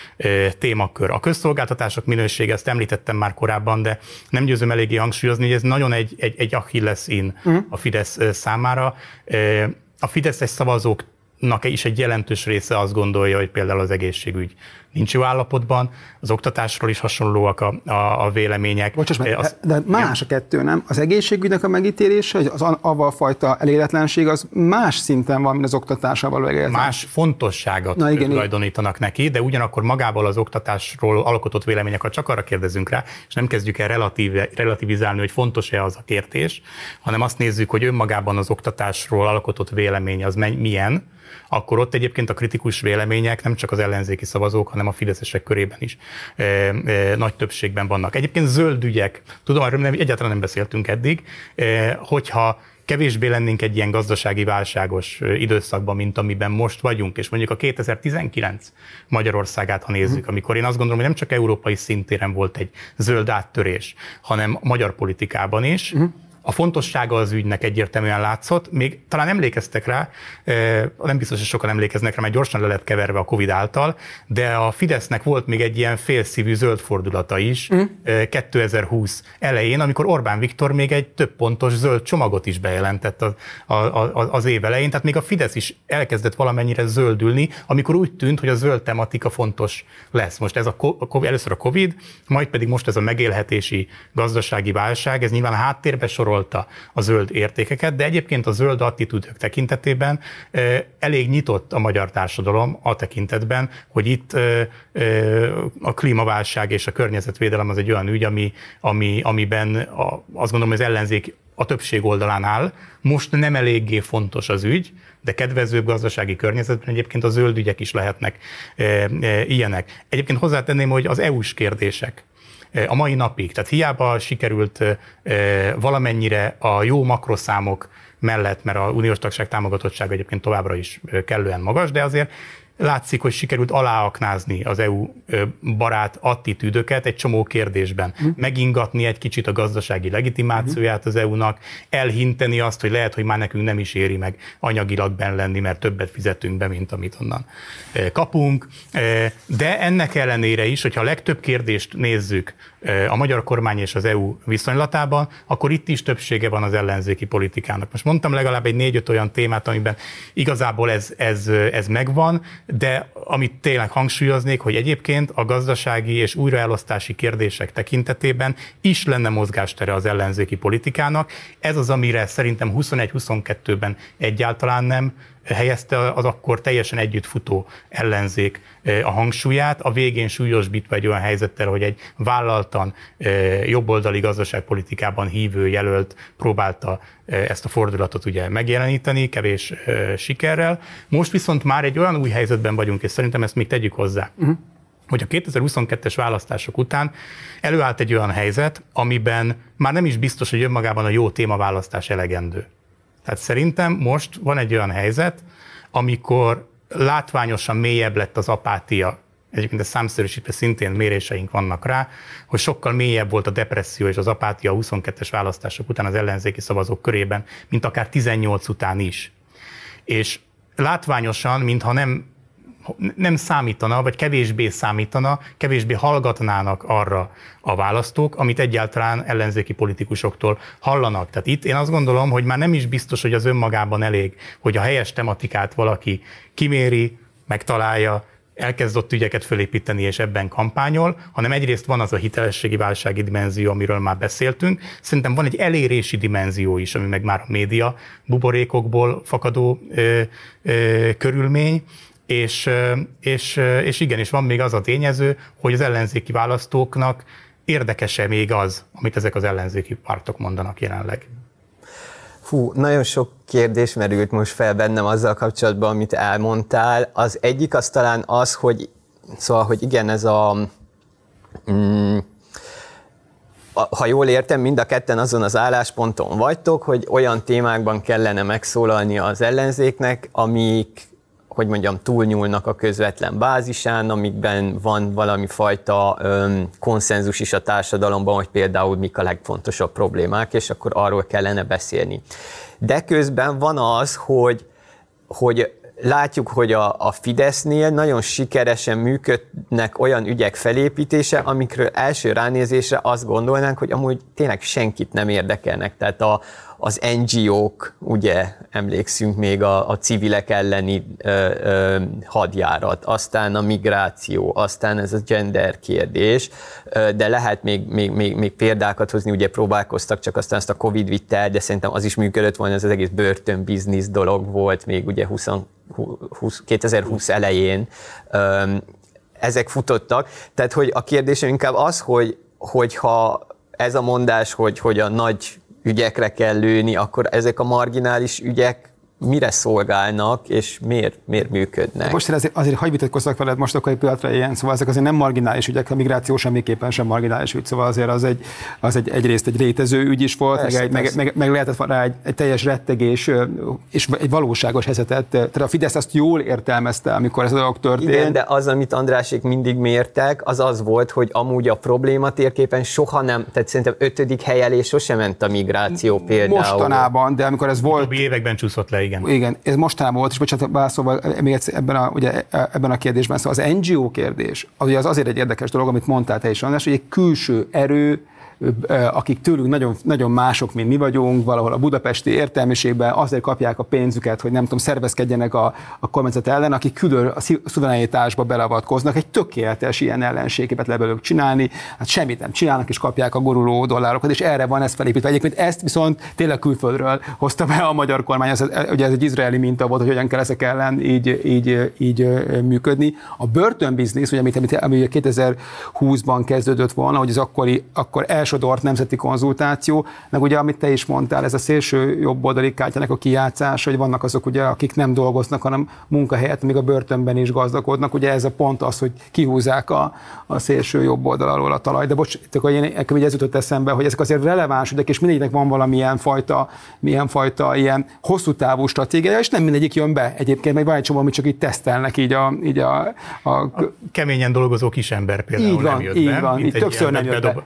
témakör. A közszolgáltatások minősége, ezt említettem már korábban, de nem győzöm eléggé hangsúlyozni, hogy ez nagyon egy, egy, egy Achilles in uh-huh. a Fidesz számára. A Fideszes szavazók is egy jelentős része azt gondolja, hogy például az egészségügy nincs jó állapotban, az oktatásról is hasonlóak a, a, a vélemények. Bocsáss meg, az, de más a kettő, nem? Az egészségügynek a megítélése, hogy az avval fajta eléletlenség az más szinten van, mint az oktatásával való Más fontosságot Na, igen, tulajdonítanak neki, de ugyanakkor magával az oktatásról alkotott véleményeket csak arra kérdezünk rá, és nem kezdjük el relatív, relativizálni, hogy fontos-e az a kérdés, hanem azt nézzük, hogy önmagában az oktatásról alkotott vélemény az milyen, akkor ott egyébként a kritikus vélemények nem csak az ellenzéki szavazók, hanem a fideszesek körében is e, e, nagy többségben vannak. Egyébként zöld ügyek, tudom, erről nem, egyáltalán nem beszéltünk eddig, e, hogyha kevésbé lennénk egy ilyen gazdasági válságos időszakban, mint amiben most vagyunk, és mondjuk a 2019 Magyarországát, ha nézzük, amikor én azt gondolom, hogy nem csak európai szintéren volt egy zöld áttörés, hanem magyar politikában is, uh-huh a fontossága az ügynek egyértelműen látszott, még talán emlékeztek rá, nem biztos, hogy sokan emlékeznek rá, mert gyorsan le lett keverve a Covid által, de a Fidesznek volt még egy ilyen félszívű zöld fordulata is mm. 2020 elején, amikor Orbán Viktor még egy több pontos zöld csomagot is bejelentett az, az, az év elején, tehát még a Fidesz is elkezdett valamennyire zöldülni, amikor úgy tűnt, hogy a zöld tematika fontos lesz. Most ez a, a először a Covid, majd pedig most ez a megélhetési gazdasági válság, ez nyilván a háttérbe sorol felsorolta a zöld értékeket, de egyébként a zöld attitűdök tekintetében elég nyitott a magyar társadalom a tekintetben, hogy itt a klímaválság és a környezetvédelem az egy olyan ügy, ami, ami, amiben a, azt gondolom, hogy az ellenzék a többség oldalán áll. Most nem eléggé fontos az ügy, de kedvezőbb gazdasági környezetben egyébként a zöld ügyek is lehetnek e, e, ilyenek. Egyébként hozzátenném, hogy az EU-s kérdések, a mai napig. Tehát hiába sikerült valamennyire a jó makroszámok mellett, mert a uniós tagság támogatottsága egyébként továbbra is kellően magas, de azért látszik, hogy sikerült aláaknázni az EU barát attitűdöket egy csomó kérdésben. Hm. Megingatni egy kicsit a gazdasági legitimációját az EU-nak, elhinteni azt, hogy lehet, hogy már nekünk nem is éri meg anyagilag benn lenni, mert többet fizetünk be, mint amit onnan kapunk. De ennek ellenére is, hogyha a legtöbb kérdést nézzük a magyar kormány és az EU viszonylatában, akkor itt is többsége van az ellenzéki politikának. Most mondtam legalább egy négy-öt olyan témát, amiben igazából ez, ez, ez megvan, de amit tényleg hangsúlyoznék, hogy egyébként a gazdasági és újraelosztási kérdések tekintetében is lenne mozgástere az ellenzéki politikának. Ez az, amire szerintem 21-22-ben egyáltalán nem helyezte az akkor teljesen együttfutó ellenzék a hangsúlyát, a végén súlyosbítva egy olyan helyzettel, hogy egy vállaltan jobboldali gazdaságpolitikában hívő jelölt próbálta ezt a fordulatot ugye megjeleníteni, kevés sikerrel. Most viszont már egy olyan új helyzetben vagyunk, és szerintem ezt még tegyük hozzá. Uh-huh hogy a 2022-es választások után előállt egy olyan helyzet, amiben már nem is biztos, hogy önmagában a jó témaválasztás elegendő. Tehát szerintem most van egy olyan helyzet, amikor látványosan mélyebb lett az apátia egyébként ez számszerűsítve szintén méréseink vannak rá, hogy sokkal mélyebb volt a depresszió és az apátia a 22-es választások után az ellenzéki szavazók körében, mint akár 18 után is. És látványosan, mintha nem nem számítana, vagy kevésbé számítana, kevésbé hallgatnának arra a választók, amit egyáltalán ellenzéki politikusoktól hallanak. Tehát itt én azt gondolom, hogy már nem is biztos, hogy az önmagában elég, hogy a helyes tematikát valaki kiméri, megtalálja, elkezdott ügyeket fölépíteni és ebben kampányol, hanem egyrészt van az a hitelességi válsági dimenzió, amiről már beszéltünk. Szerintem van egy elérési dimenzió is, ami meg már a média buborékokból fakadó ö, ö, körülmény, és, és, és igen, és van még az a tényező, hogy az ellenzéki választóknak érdekese még az, amit ezek az ellenzéki pártok mondanak jelenleg. Fú, nagyon sok kérdés merült most fel bennem azzal kapcsolatban, amit elmondtál. Az egyik az talán az, hogy szóval, hogy igen, ez a mm, ha jól értem, mind a ketten azon az állásponton vagytok, hogy olyan témákban kellene megszólalni az ellenzéknek, amik hogy mondjam, túlnyúlnak a közvetlen bázisán, amikben van valami fajta öm, konszenzus is a társadalomban, hogy például mik a legfontosabb problémák, és akkor arról kellene beszélni. De közben van az, hogy, hogy látjuk, hogy a, a Fidesznél nagyon sikeresen működnek olyan ügyek felépítése, amikről első ránézésre azt gondolnánk, hogy amúgy tényleg senkit nem érdekelnek. Tehát a, az NGO-k, ugye emlékszünk még a, a civilek elleni ö, ö, hadjárat, aztán a migráció, aztán ez a gender kérdés, ö, de lehet még, még, még, még példákat hozni, ugye próbálkoztak, csak aztán ezt a Covid vitte el, de szerintem az is működött volna, ez az egész börtönbiznisz dolog volt még ugye 20, 20, 2020 elején. Ö, ezek futottak. Tehát, hogy a kérdésem inkább az, hogy, hogyha ez a mondás, hogy, hogy a nagy ügyekre kell lőni, akkor ezek a marginális ügyek mire szolgálnak, és miért, miért működnek. Most azért, azért hagyj vitatkozzak veled most akkor egy pillanatra ilyen, szóval ezek azért nem marginális ügyek, a migráció semmiképpen sem marginális ügy, szóval azért az, egy, az egy, egyrészt egy létező ügy is volt, persze, meg, egy, meg, meg, meg, lehetett rá egy, egy teljes rettegés, és egy valóságos helyzetet. Tehát a Fidesz azt jól értelmezte, amikor ez a dolog történt. Igen, de az, amit Andrásék mindig mértek, az az volt, hogy amúgy a probléma térképen soha nem, tehát szerintem ötödik helyelés sosem ment a migráció például. Mostanában, de amikor ez volt... A években csúszott le, igen. Igen, ez mostanában volt, és bocsánat, válaszolva még egyszer ebben a, ugye, ebben a kérdésben, szóval az NGO kérdés, az, ugye az azért egy érdekes dolog, amit mondtál te is, András, hogy egy külső erő, akik tőlünk nagyon, nagyon mások, mint mi vagyunk, valahol a budapesti értelmiségben azért kapják a pénzüket, hogy nem tudom, szervezkedjenek a, a kormányzat ellen, akik külön a szuverenitásba beleavatkoznak, egy tökéletes ilyen ellenségeket le belőlük csinálni, hát semmit nem csinálnak, és kapják a guruló dollárokat, és erre van ez felépítve. Egyébként ezt viszont tényleg külföldről hozta be a magyar kormány, ez, ugye ez egy izraeli minta volt, hogy hogyan kell ezek ellen így, így, így működni. A börtönbiznisz, ugye, amit, amit, ami 2020-ban kezdődött volna, hogy az akkori, akkor első elsodort nemzeti konzultáció, meg ugye, amit te is mondtál, ez a szélső jobb oldali kártyának a kijátszás, hogy vannak azok, ugye, akik nem dolgoznak, hanem munkahelyet, még a börtönben is gazdagodnak. Ugye ez a pont az, hogy kihúzzák a, a szélső jobb oldalról a talaj. De bocs, akkor én, nekem ez jutott eszembe, hogy ezek azért releváns ügyek, és mindegyiknek van valamilyen fajta, milyen fajta ilyen hosszú távú stratégia, és nem mindegyik jön be. Egyébként meg van egy csomó, amit csak így tesztelnek így a, így a, a... a keményen dolgozó kisember például így van, nem jött így be. Van, így többször nem jött be.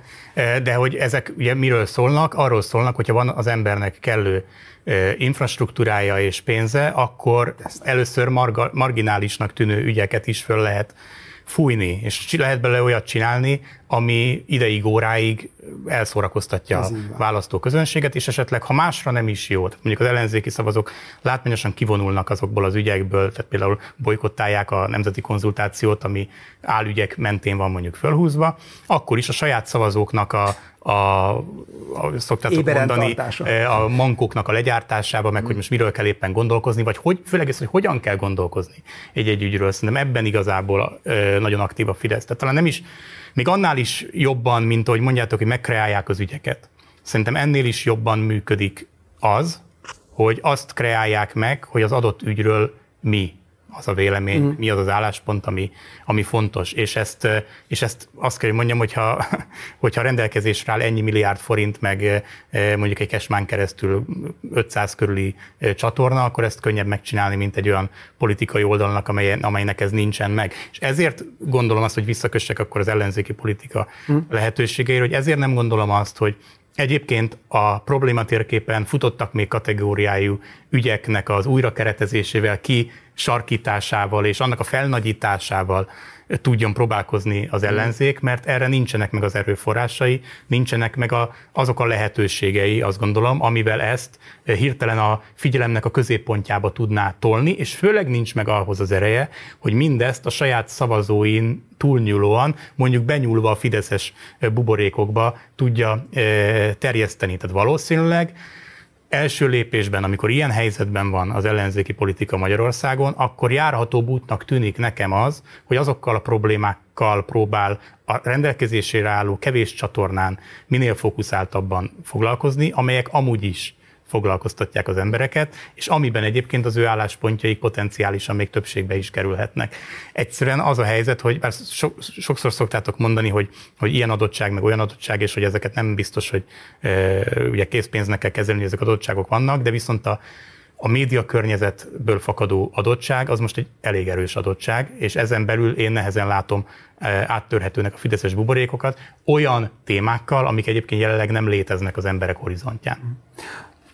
De hogy ezek ugye miről szólnak? Arról szólnak, hogyha van az embernek kellő infrastruktúrája és pénze, akkor először marga, marginálisnak tűnő ügyeket is föl lehet fújni, és lehet bele olyat csinálni, ami ideig, óráig elszórakoztatja a választóközönséget, és esetleg, ha másra nem is jó, tehát mondjuk az ellenzéki szavazók látványosan kivonulnak azokból az ügyekből, tehát például bolykottálják a nemzeti konzultációt, ami álügyek mentén van mondjuk fölhúzva, akkor is a saját szavazóknak a, a, a szoktátok Éberen mondani, tartása. E, a mankóknak a legyártásába, meg hmm. hogy most miről kell éppen gondolkozni, vagy hogy, főleg ez, hogy hogyan kell gondolkozni egy-egy ügyről. Szerintem ebben igazából e, nagyon aktív a Fidesz. Tehát talán nem is, még annál is jobban, mint hogy mondjátok, hogy megkreálják az ügyeket. Szerintem ennél is jobban működik az, hogy azt kreálják meg, hogy az adott ügyről mi az a vélemény, mm. mi az az álláspont, ami, ami fontos. És ezt, és ezt azt kell, hogy mondjam, hogyha, hogyha rendelkezésre áll ennyi milliárd forint, meg mondjuk egy kesmán keresztül 500 körüli csatorna, akkor ezt könnyebb megcsinálni, mint egy olyan politikai oldalnak, amely, amelynek ez nincsen meg. És ezért gondolom azt, hogy visszakössek akkor az ellenzéki politika mm. lehetőségeire, hogy ezért nem gondolom azt, hogy Egyébként a problématérképen futottak még kategóriájú ügyeknek az újrakeretezésével ki sarkításával és annak a felnagyításával tudjon próbálkozni az ellenzék, mert erre nincsenek meg az erőforrásai, nincsenek meg a, azok a lehetőségei, azt gondolom, amivel ezt hirtelen a figyelemnek a középpontjába tudná tolni, és főleg nincs meg ahhoz az ereje, hogy mindezt a saját szavazóin túlnyúlóan, mondjuk benyúlva a fideszes buborékokba tudja terjeszteni. Tehát valószínűleg első lépésben, amikor ilyen helyzetben van az ellenzéki politika Magyarországon, akkor járható útnak tűnik nekem az, hogy azokkal a problémákkal próbál a rendelkezésére álló kevés csatornán minél fókuszáltabban foglalkozni, amelyek amúgy is foglalkoztatják az embereket, és amiben egyébként az ő álláspontjaik potenciálisan még többségbe is kerülhetnek. Egyszerűen az a helyzet, hogy bár so, sokszor szoktátok mondani, hogy, hogy ilyen adottság, meg olyan adottság, és hogy ezeket nem biztos, hogy e, ugye készpénznek kell kezelni, hogy ezek adottságok vannak, de viszont a, a média környezetből fakadó adottság az most egy elég erős adottság, és ezen belül én nehezen látom áttörhetőnek a fideszes buborékokat olyan témákkal, amik egyébként jelenleg nem léteznek az emberek horizontján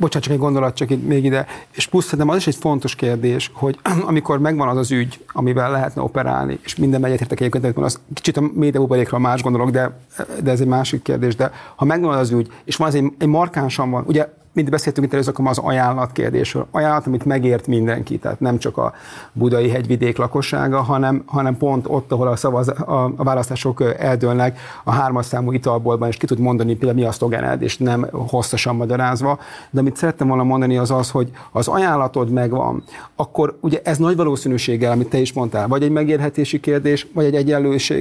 bocsánat, csak egy gondolat csak itt még ide, és plusz szerintem az is egy fontos kérdés, hogy amikor megvan az az ügy, amivel lehetne operálni, és minden egyetértek egyébként, az kicsit a médiabuborékra más gondolok, de, de ez egy másik kérdés, de ha megvan az ügy, és van az egy, egy markánsan van, ugye mint beszéltünk itt először, az ajánlat kérdésről. Ajánlat, amit megért mindenki, tehát nem csak a budai hegyvidék lakossága, hanem, hanem pont ott, ahol a, szavaz, a, a választások eldőlnek, a hármas számú italboltban, és ki tud mondani például mi a szlogened, és nem hosszasan magyarázva. De amit szerettem volna mondani az az, hogy az ajánlatod megvan, akkor ugye ez nagy valószínűséggel, amit te is mondtál, vagy egy megérhetési kérdés, vagy egy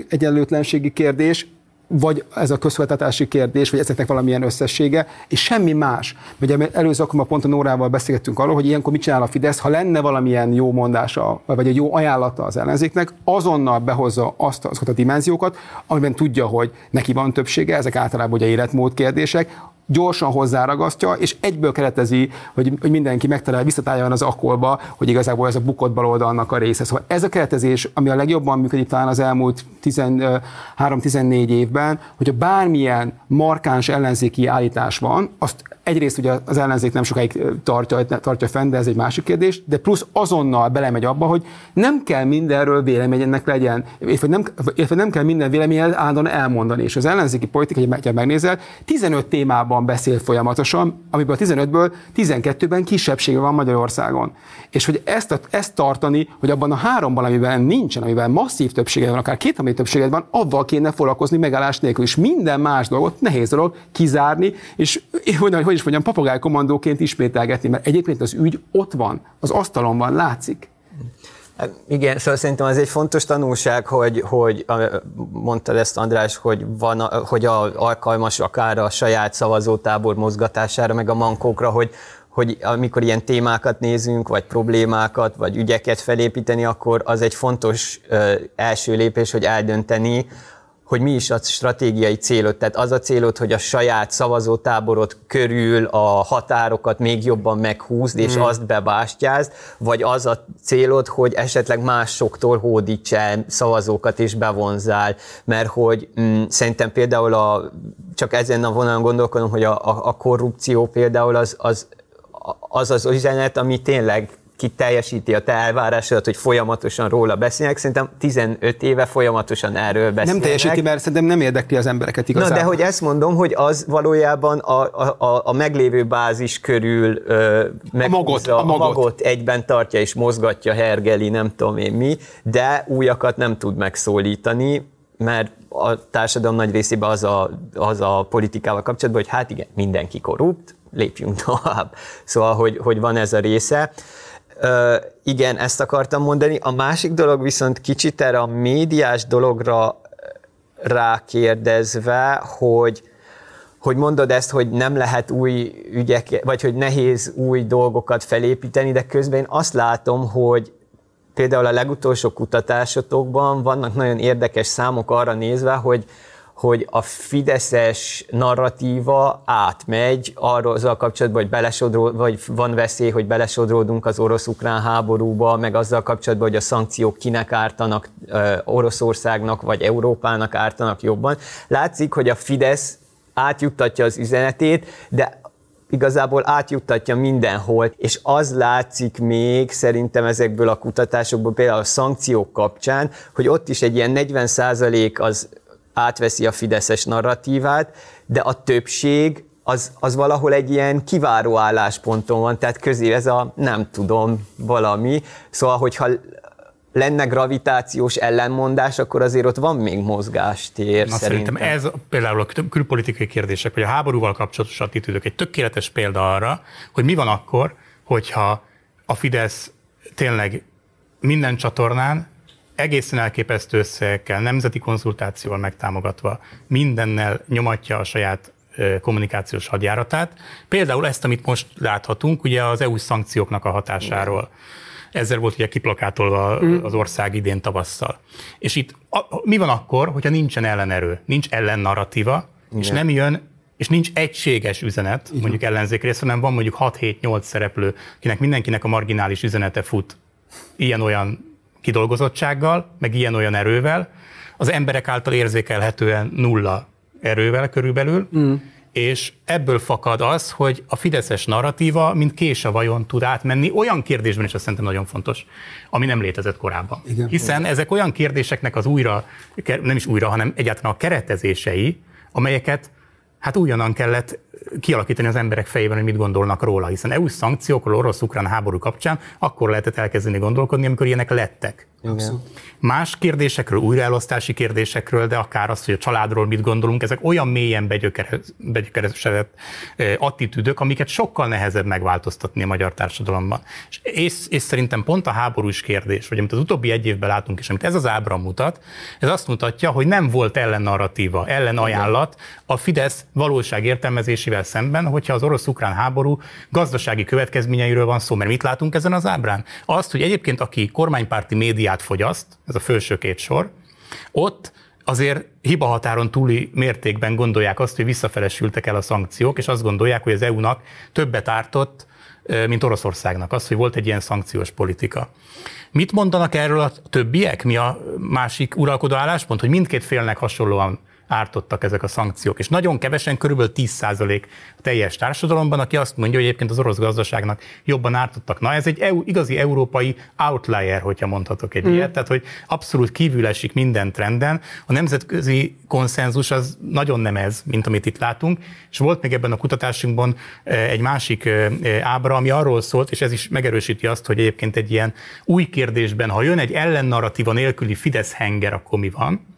egyenlőtlenségi kérdés, vagy ez a közszolgáltatási kérdés, vagy ezeknek valamilyen összessége, és semmi más. Ugye előző akkor pont a Nórával beszélgettünk arról, hogy ilyenkor mit csinál a Fidesz, ha lenne valamilyen jó mondása, vagy egy jó ajánlata az ellenzéknek, azonnal behozza azt, azokat a dimenziókat, amiben tudja, hogy neki van többsége, ezek általában ugye életmód kérdések, gyorsan hozzáragasztja, és egyből keretezi, hogy, hogy mindenki megtalálja, visszatáljon az akkolba, hogy igazából ez a bukott baloldalnak a része. Szóval ez a keretezés, ami a legjobban működik talán az elmúlt 13-14 évben, hogyha bármilyen markáns ellenzéki állítás van, azt egyrészt ugye az ellenzék nem sokáig tartja, tartja fenn, de ez egy másik kérdés, de plusz azonnal belemegy abba, hogy nem kell mindenről véleménynek legyen, illetve nem, nem kell minden véleményet állandóan elmondani. És az ellenzéki politika, hogy megnézel, 15 témában beszél folyamatosan, amiből a 15-ből 12-ben kisebbség van Magyarországon. És hogy ezt, ezt tartani, hogy abban a háromban, amiben nincsen, amiben masszív többsége van, akár két többséged van, avval kéne foglalkozni megállás nélkül. És minden más dolgot nehéz dolog kizárni, és hogy, hogy is mondjam, papagájkommandóként ismételgetni, mert egyébként az ügy ott van, az asztalon van, látszik. Hát igen, szóval szerintem az egy fontos tanulság, hogy, hogy mondta ezt András, hogy, van, hogy a, alkalmas akár a saját szavazótábor mozgatására, meg a mankókra, hogy, hogy amikor ilyen témákat nézünk, vagy problémákat, vagy ügyeket felépíteni, akkor az egy fontos ö, első lépés, hogy eldönteni, hogy mi is a stratégiai célod. Tehát az a célod, hogy a saját szavazótáborod körül a határokat még jobban meghúzd, és mm. azt bebástyázd, vagy az a célod, hogy esetleg másoktól hódíts el szavazókat és bevonzál, mert hogy mm, szerintem például a, csak ezen a vonalon gondolkodom, hogy a, a, a korrupció például az, az az az üzenet, ami tényleg ki teljesíti a te elvárásodat, hogy folyamatosan róla beszélnek. Szerintem 15 éve folyamatosan erről beszélnek. Nem teljesíti, mert szerintem nem érdekli az embereket igazán. Na, de hogy ezt mondom, hogy az valójában a, a, a meglévő bázis körül ö, a, magot, a, magot. a magot egyben tartja és mozgatja, hergeli, nem tudom én mi, de újakat nem tud megszólítani, mert a társadalom nagy részében az a, az a politikával kapcsolatban, hogy hát igen, mindenki korrupt, lépjünk tovább. Szóval, hogy, hogy van ez a része. Igen, ezt akartam mondani. A másik dolog viszont kicsit erre a médiás dologra rákérdezve, hogy hogy mondod ezt, hogy nem lehet új ügyek, vagy hogy nehéz új dolgokat felépíteni, de közben én azt látom, hogy például a legutolsó kutatásotokban vannak nagyon érdekes számok arra nézve, hogy hogy a fideszes narratíva átmegy arról azzal kapcsolatban, hogy belesodró, vagy van veszély, hogy belesodródunk az orosz-ukrán háborúba, meg azzal kapcsolatban, hogy a szankciók kinek ártanak, Oroszországnak vagy Európának ártanak jobban. Látszik, hogy a Fidesz átjuttatja az üzenetét, de igazából átjuttatja mindenhol, és az látszik még szerintem ezekből a kutatásokból, például a szankciók kapcsán, hogy ott is egy ilyen 40% az átveszi a fideszes narratívát, de a többség az, az valahol egy ilyen kiváró állásponton van, tehát közé ez a nem tudom valami. Szóval, hogyha lenne gravitációs ellenmondás, akkor azért ott van még mozgástér Na, szerintem. szerintem ez például a külpolitikai kérdések, vagy a háborúval kapcsolatos attitűdök egy tökéletes példa arra, hogy mi van akkor, hogyha a Fidesz tényleg minden csatornán egészen elképesztő összegekkel, nemzeti konzultációval megtámogatva mindennel nyomatja a saját kommunikációs hadjáratát. Például ezt, amit most láthatunk, ugye az EU szankcióknak a hatásáról. Ezzel volt ugye kiplakátolva mm. az ország idén tavasszal. És itt a, mi van akkor, hogyha nincsen ellenerő, nincs ellennarratíva, Igen. és nem jön és nincs egységes üzenet, Igen. mondjuk ellenzék rész, hanem van mondjuk 6-7-8 szereplő, akinek mindenkinek a marginális üzenete fut ilyen-olyan kidolgozottsággal, meg ilyen-olyan erővel, az emberek által érzékelhetően nulla erővel körülbelül, mm. és ebből fakad az, hogy a fideszes narratíva, mint kés a vajon tud átmenni olyan kérdésben, és azt szerintem nagyon fontos, ami nem létezett korábban. Igen. Hiszen ezek olyan kérdéseknek az újra, nem is újra, hanem egyáltalán a keretezései, amelyeket hát újonnan kellett kialakítani az emberek fejében, hogy mit gondolnak róla, hiszen EU szankciókról orosz-ukrán háború kapcsán akkor lehetett elkezdeni gondolkodni, amikor ilyenek lettek. Igen. Más kérdésekről, újraelosztási kérdésekről, de akár az, hogy a családról mit gondolunk, ezek olyan mélyen begyökeresedett attitűdök, amiket sokkal nehezebb megváltoztatni a magyar társadalomban. És, és, és szerintem pont a háborús kérdés, vagy amit az utóbbi egy évben látunk, és amit ez az ábra mutat, ez azt mutatja, hogy nem volt ellennarratíva, ellenajánlat a Fidesz valóság értelmezésével szemben, hogyha az orosz-ukrán háború gazdasági következményeiről van szó. Mert mit látunk ezen az ábrán? Azt, hogy egyébként aki kormánypárti energiát fogyaszt, ez a felső két sor, ott azért hibahatáron túli mértékben gondolják azt, hogy visszafelesültek el a szankciók, és azt gondolják, hogy az EU-nak többet ártott, mint Oroszországnak, az, hogy volt egy ilyen szankciós politika. Mit mondanak erről a többiek? Mi a másik uralkodó álláspont, hogy mindkét félnek hasonlóan ártottak ezek a szankciók. És nagyon kevesen, körülbelül 10% a teljes társadalomban, aki azt mondja, hogy egyébként az orosz gazdaságnak jobban ártottak. Na ez egy EU, igazi európai outlier, hogyha mondhatok egy mm. ilyet, tehát hogy abszolút kívül esik minden trenden. A nemzetközi konszenzus az nagyon nem ez, mint amit itt látunk, és volt még ebben a kutatásunkban egy másik ábra, ami arról szólt, és ez is megerősíti azt, hogy egyébként egy ilyen új kérdésben, ha jön egy ellennarratíva nélküli Fidesz henger, akkor mi van?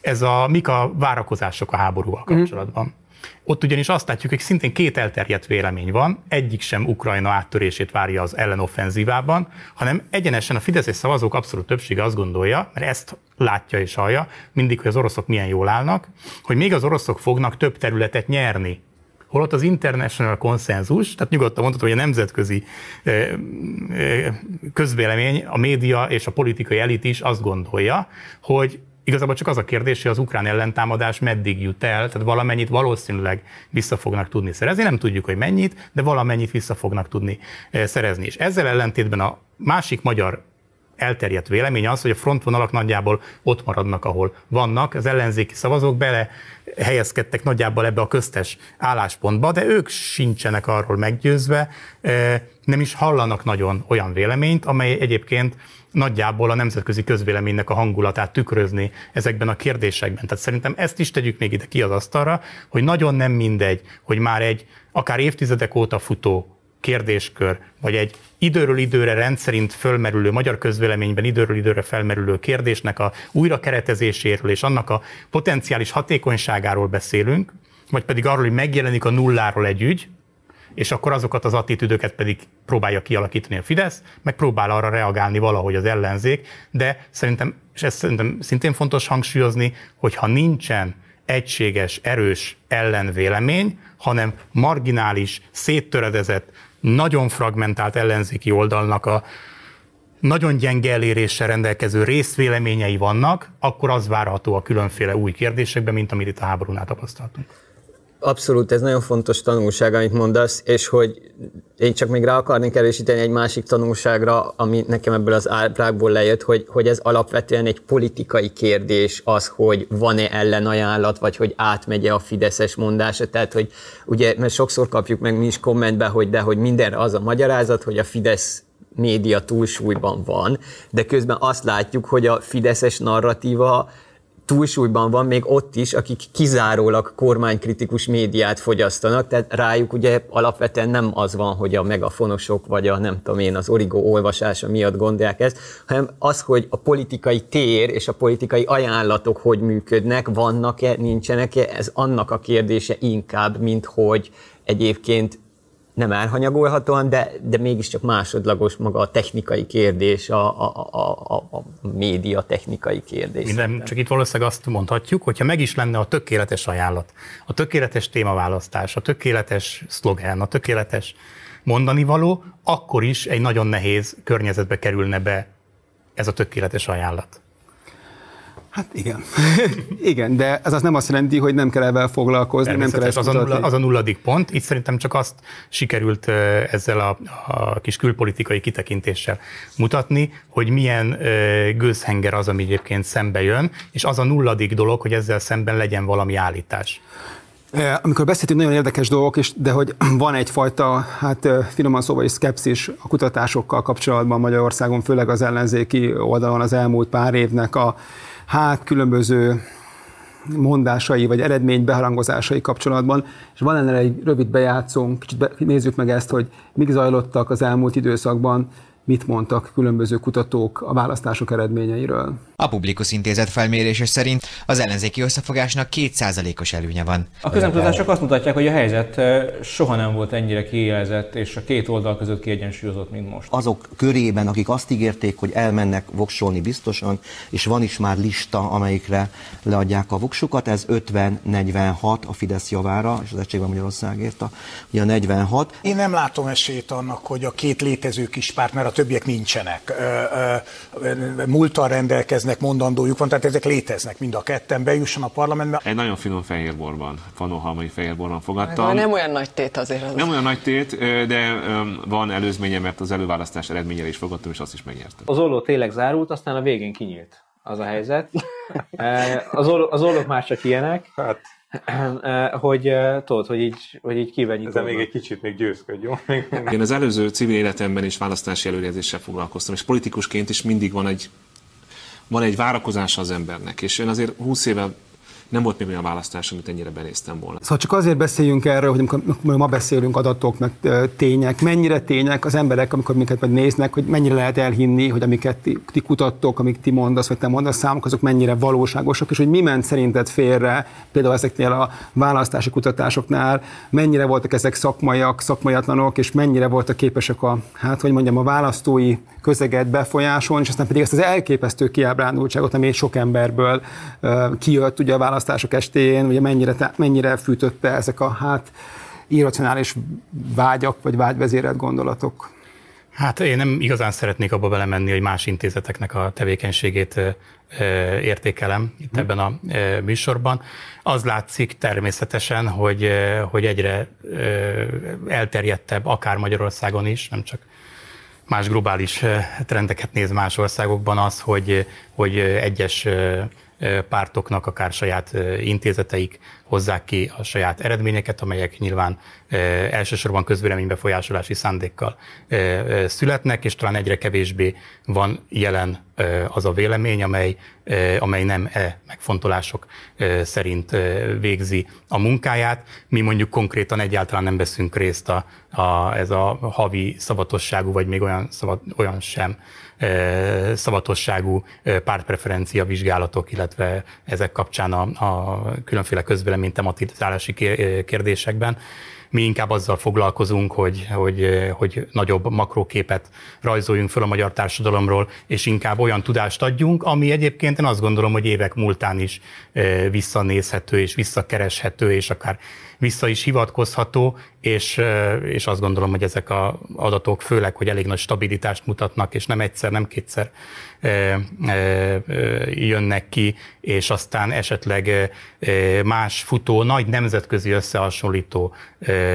Ez a mik a várakozások a háborúval mhm. kapcsolatban. Mm. Ott ugyanis azt látjuk, hogy szintén két elterjedt vélemény van, egyik sem Ukrajna áttörését várja az ellenoffenzívában, hanem egyenesen a Fideszes szavazók abszolút többsége azt gondolja, mert ezt látja és hallja, mindig, hogy az oroszok milyen jól állnak, hogy még az oroszok fognak több területet nyerni holott az international konszenzus, tehát nyugodtan mondható, hogy a nemzetközi közvélemény, a média és a politikai elit is azt gondolja, hogy Igazából csak az a kérdés, hogy az ukrán ellentámadás meddig jut el, tehát valamennyit valószínűleg vissza fognak tudni szerezni. Nem tudjuk, hogy mennyit, de valamennyit vissza fognak tudni eh, szerezni. És ezzel ellentétben a másik magyar elterjedt vélemény az, hogy a frontvonalak nagyjából ott maradnak, ahol vannak. Az ellenzéki szavazók bele helyezkedtek nagyjából ebbe a köztes álláspontba, de ők sincsenek arról meggyőzve, eh, nem is hallanak nagyon olyan véleményt, amely egyébként nagyjából a nemzetközi közvéleménynek a hangulatát tükrözni ezekben a kérdésekben. Tehát szerintem ezt is tegyük még ide ki az asztalra, hogy nagyon nem mindegy, hogy már egy akár évtizedek óta futó kérdéskör, vagy egy időről időre rendszerint fölmerülő, magyar közvéleményben időről időre felmerülő kérdésnek a újrakeretezéséről és annak a potenciális hatékonyságáról beszélünk, vagy pedig arról, hogy megjelenik a nulláról egy ügy, és akkor azokat az attitűdöket pedig próbálja kialakítani a Fidesz, meg próbál arra reagálni valahogy az ellenzék, de szerintem, és ezt szerintem szintén fontos hangsúlyozni, hogy ha nincsen egységes, erős ellenvélemény, hanem marginális, széttöredezett, nagyon fragmentált ellenzéki oldalnak a nagyon gyenge eléréssel rendelkező részvéleményei vannak, akkor az várható a különféle új kérdésekben, mint amit itt a háborúnál tapasztaltunk. Abszolút, ez nagyon fontos tanulság, amit mondasz, és hogy én csak még rá akarnék erősíteni egy másik tanulságra, ami nekem ebből az ábrákból lejött, hogy, hogy ez alapvetően egy politikai kérdés az, hogy van-e ellenajánlat, vagy hogy átmegye a Fideszes mondása. Tehát, hogy ugye, mert sokszor kapjuk meg mi is kommentbe, hogy de hogy mindenre az a magyarázat, hogy a Fidesz média túlsúlyban van, de közben azt látjuk, hogy a Fideszes narratíva túlsúlyban van még ott is, akik kizárólag kormánykritikus médiát fogyasztanak, tehát rájuk ugye alapvetően nem az van, hogy a megafonosok vagy a nem tudom én az origó olvasása miatt gondolják ezt, hanem az, hogy a politikai tér és a politikai ajánlatok hogy működnek, vannak-e, nincsenek-e, ez annak a kérdése inkább, mint hogy egyébként nem elhanyagolhatóan, de, de mégiscsak másodlagos maga a technikai kérdés, a, a, a, a, a média technikai kérdés. Minden, csak itt valószínűleg azt mondhatjuk, hogyha meg is lenne a tökéletes ajánlat, a tökéletes témaválasztás, a tökéletes szlogen, a tökéletes mondani való, akkor is egy nagyon nehéz környezetbe kerülne be ez a tökéletes ajánlat. Hát igen. igen, de ez az nem azt jelenti, hogy nem kell ebben foglalkozni, nem kell az, a nulla, az a nulladik pont. Itt szerintem csak azt sikerült ezzel a, a kis külpolitikai kitekintéssel mutatni, hogy milyen gőzhenger az, ami egyébként szembe jön, és az a nulladik dolog, hogy ezzel szemben legyen valami állítás. Amikor beszéltünk, nagyon érdekes dolgok, és, de hogy van egyfajta, hát finoman szóval is szkepszis a kutatásokkal kapcsolatban Magyarországon, főleg az ellenzéki oldalon az elmúlt pár évnek a hát különböző mondásai vagy eredmény beharangozásai kapcsolatban, és van ennél egy rövid bejátszónk, kicsit be, nézzük meg ezt, hogy mik zajlottak az elmúlt időszakban mit mondtak különböző kutatók a választások eredményeiről. A Publikus Intézet felmérése szerint az ellenzéki összefogásnak 2%-os előnye van. A közönkutatások azt mutatják, hogy a helyzet soha nem volt ennyire kijelzett, és a két oldal között kiegyensúlyozott, mint most. Azok körében, akik azt ígérték, hogy elmennek voksolni biztosan, és van is már lista, amelyikre leadják a voksukat, ez 50-46 a Fidesz javára, és az Egységben Magyarországért a, a 46. Én nem látom esélyt annak, hogy a két létező kis párt, mert a többiek nincsenek, múltal rendelkeznek, mondandójuk van, tehát ezek léteznek mind a ketten, bejusson a parlamentbe. Egy nagyon finom fehérborban, fanóhalmai fehérborban fogadtam. Nem olyan nagy tét azért. Az. Nem olyan nagy tét, de van előzménye, mert az előválasztás eredményére is fogadtam, és azt is megnyertem. Az olló tényleg zárult, aztán a végén kinyílt az a helyzet. Az, olló, az ollók már csak ilyenek. Hát hogy tudod, hogy így, hogy így kivenni. Ezzel még egy kicsit még győzködj, jó? Én az előző civil életemben is választási előrejelzéssel foglalkoztam, és politikusként is mindig van egy, van egy várakozása az embernek, és én azért 20 éve nem volt még olyan választás, amit ennyire benéztem volna. Szóval csak azért beszéljünk erről, hogy amikor, ma beszélünk adatok, meg tények, mennyire tények az emberek, amikor minket majd néznek, hogy mennyire lehet elhinni, hogy amiket ti, ti kutattok, amik ti mondasz, vagy te mondasz számok, azok mennyire valóságosak, és hogy mi ment szerinted félre, például ezeknél a választási kutatásoknál, mennyire voltak ezek szakmaiak, szakmaiatlanok, és mennyire voltak képesek a, hát hogy mondjam, a választói közeget befolyásolni, és aztán pedig ezt az elképesztő kiábrándultságot, ami sok emberből uh, kijött ugye a választások estén, ugye mennyire, mennyire fűtötte ezek a hát irracionális vágyak vagy vágyvezérelt gondolatok. Hát én nem igazán szeretnék abba belemenni, hogy más intézeteknek a tevékenységét értékelem itt hm. ebben a műsorban. Az látszik természetesen, hogy, hogy egyre elterjedtebb, akár Magyarországon is, nem csak más globális trendeket néz más országokban az, hogy, hogy egyes pártoknak, akár saját intézeteik hozzák ki a saját eredményeket, amelyek nyilván elsősorban közvéleménybefolyásolási szándékkal születnek, és talán egyre kevésbé van jelen az a vélemény, amely, amely nem e megfontolások szerint végzi a munkáját. Mi mondjuk konkrétan egyáltalán nem veszünk részt a, a, ez a havi szabatosságú, vagy még olyan, szabad, olyan sem szavatosságú pártpreferencia vizsgálatok, illetve ezek kapcsán a, a különféle közvélemény tematizálási kérdésekben. Mi inkább azzal foglalkozunk, hogy, hogy, hogy nagyobb makróképet rajzoljunk föl a magyar társadalomról, és inkább olyan tudást adjunk, ami egyébként én azt gondolom, hogy évek múltán is visszanézhető és visszakereshető, és akár vissza is hivatkozható, és, és azt gondolom, hogy ezek az adatok főleg, hogy elég nagy stabilitást mutatnak, és nem egyszer, nem kétszer jönnek ki, és aztán esetleg más futó, nagy nemzetközi összehasonlító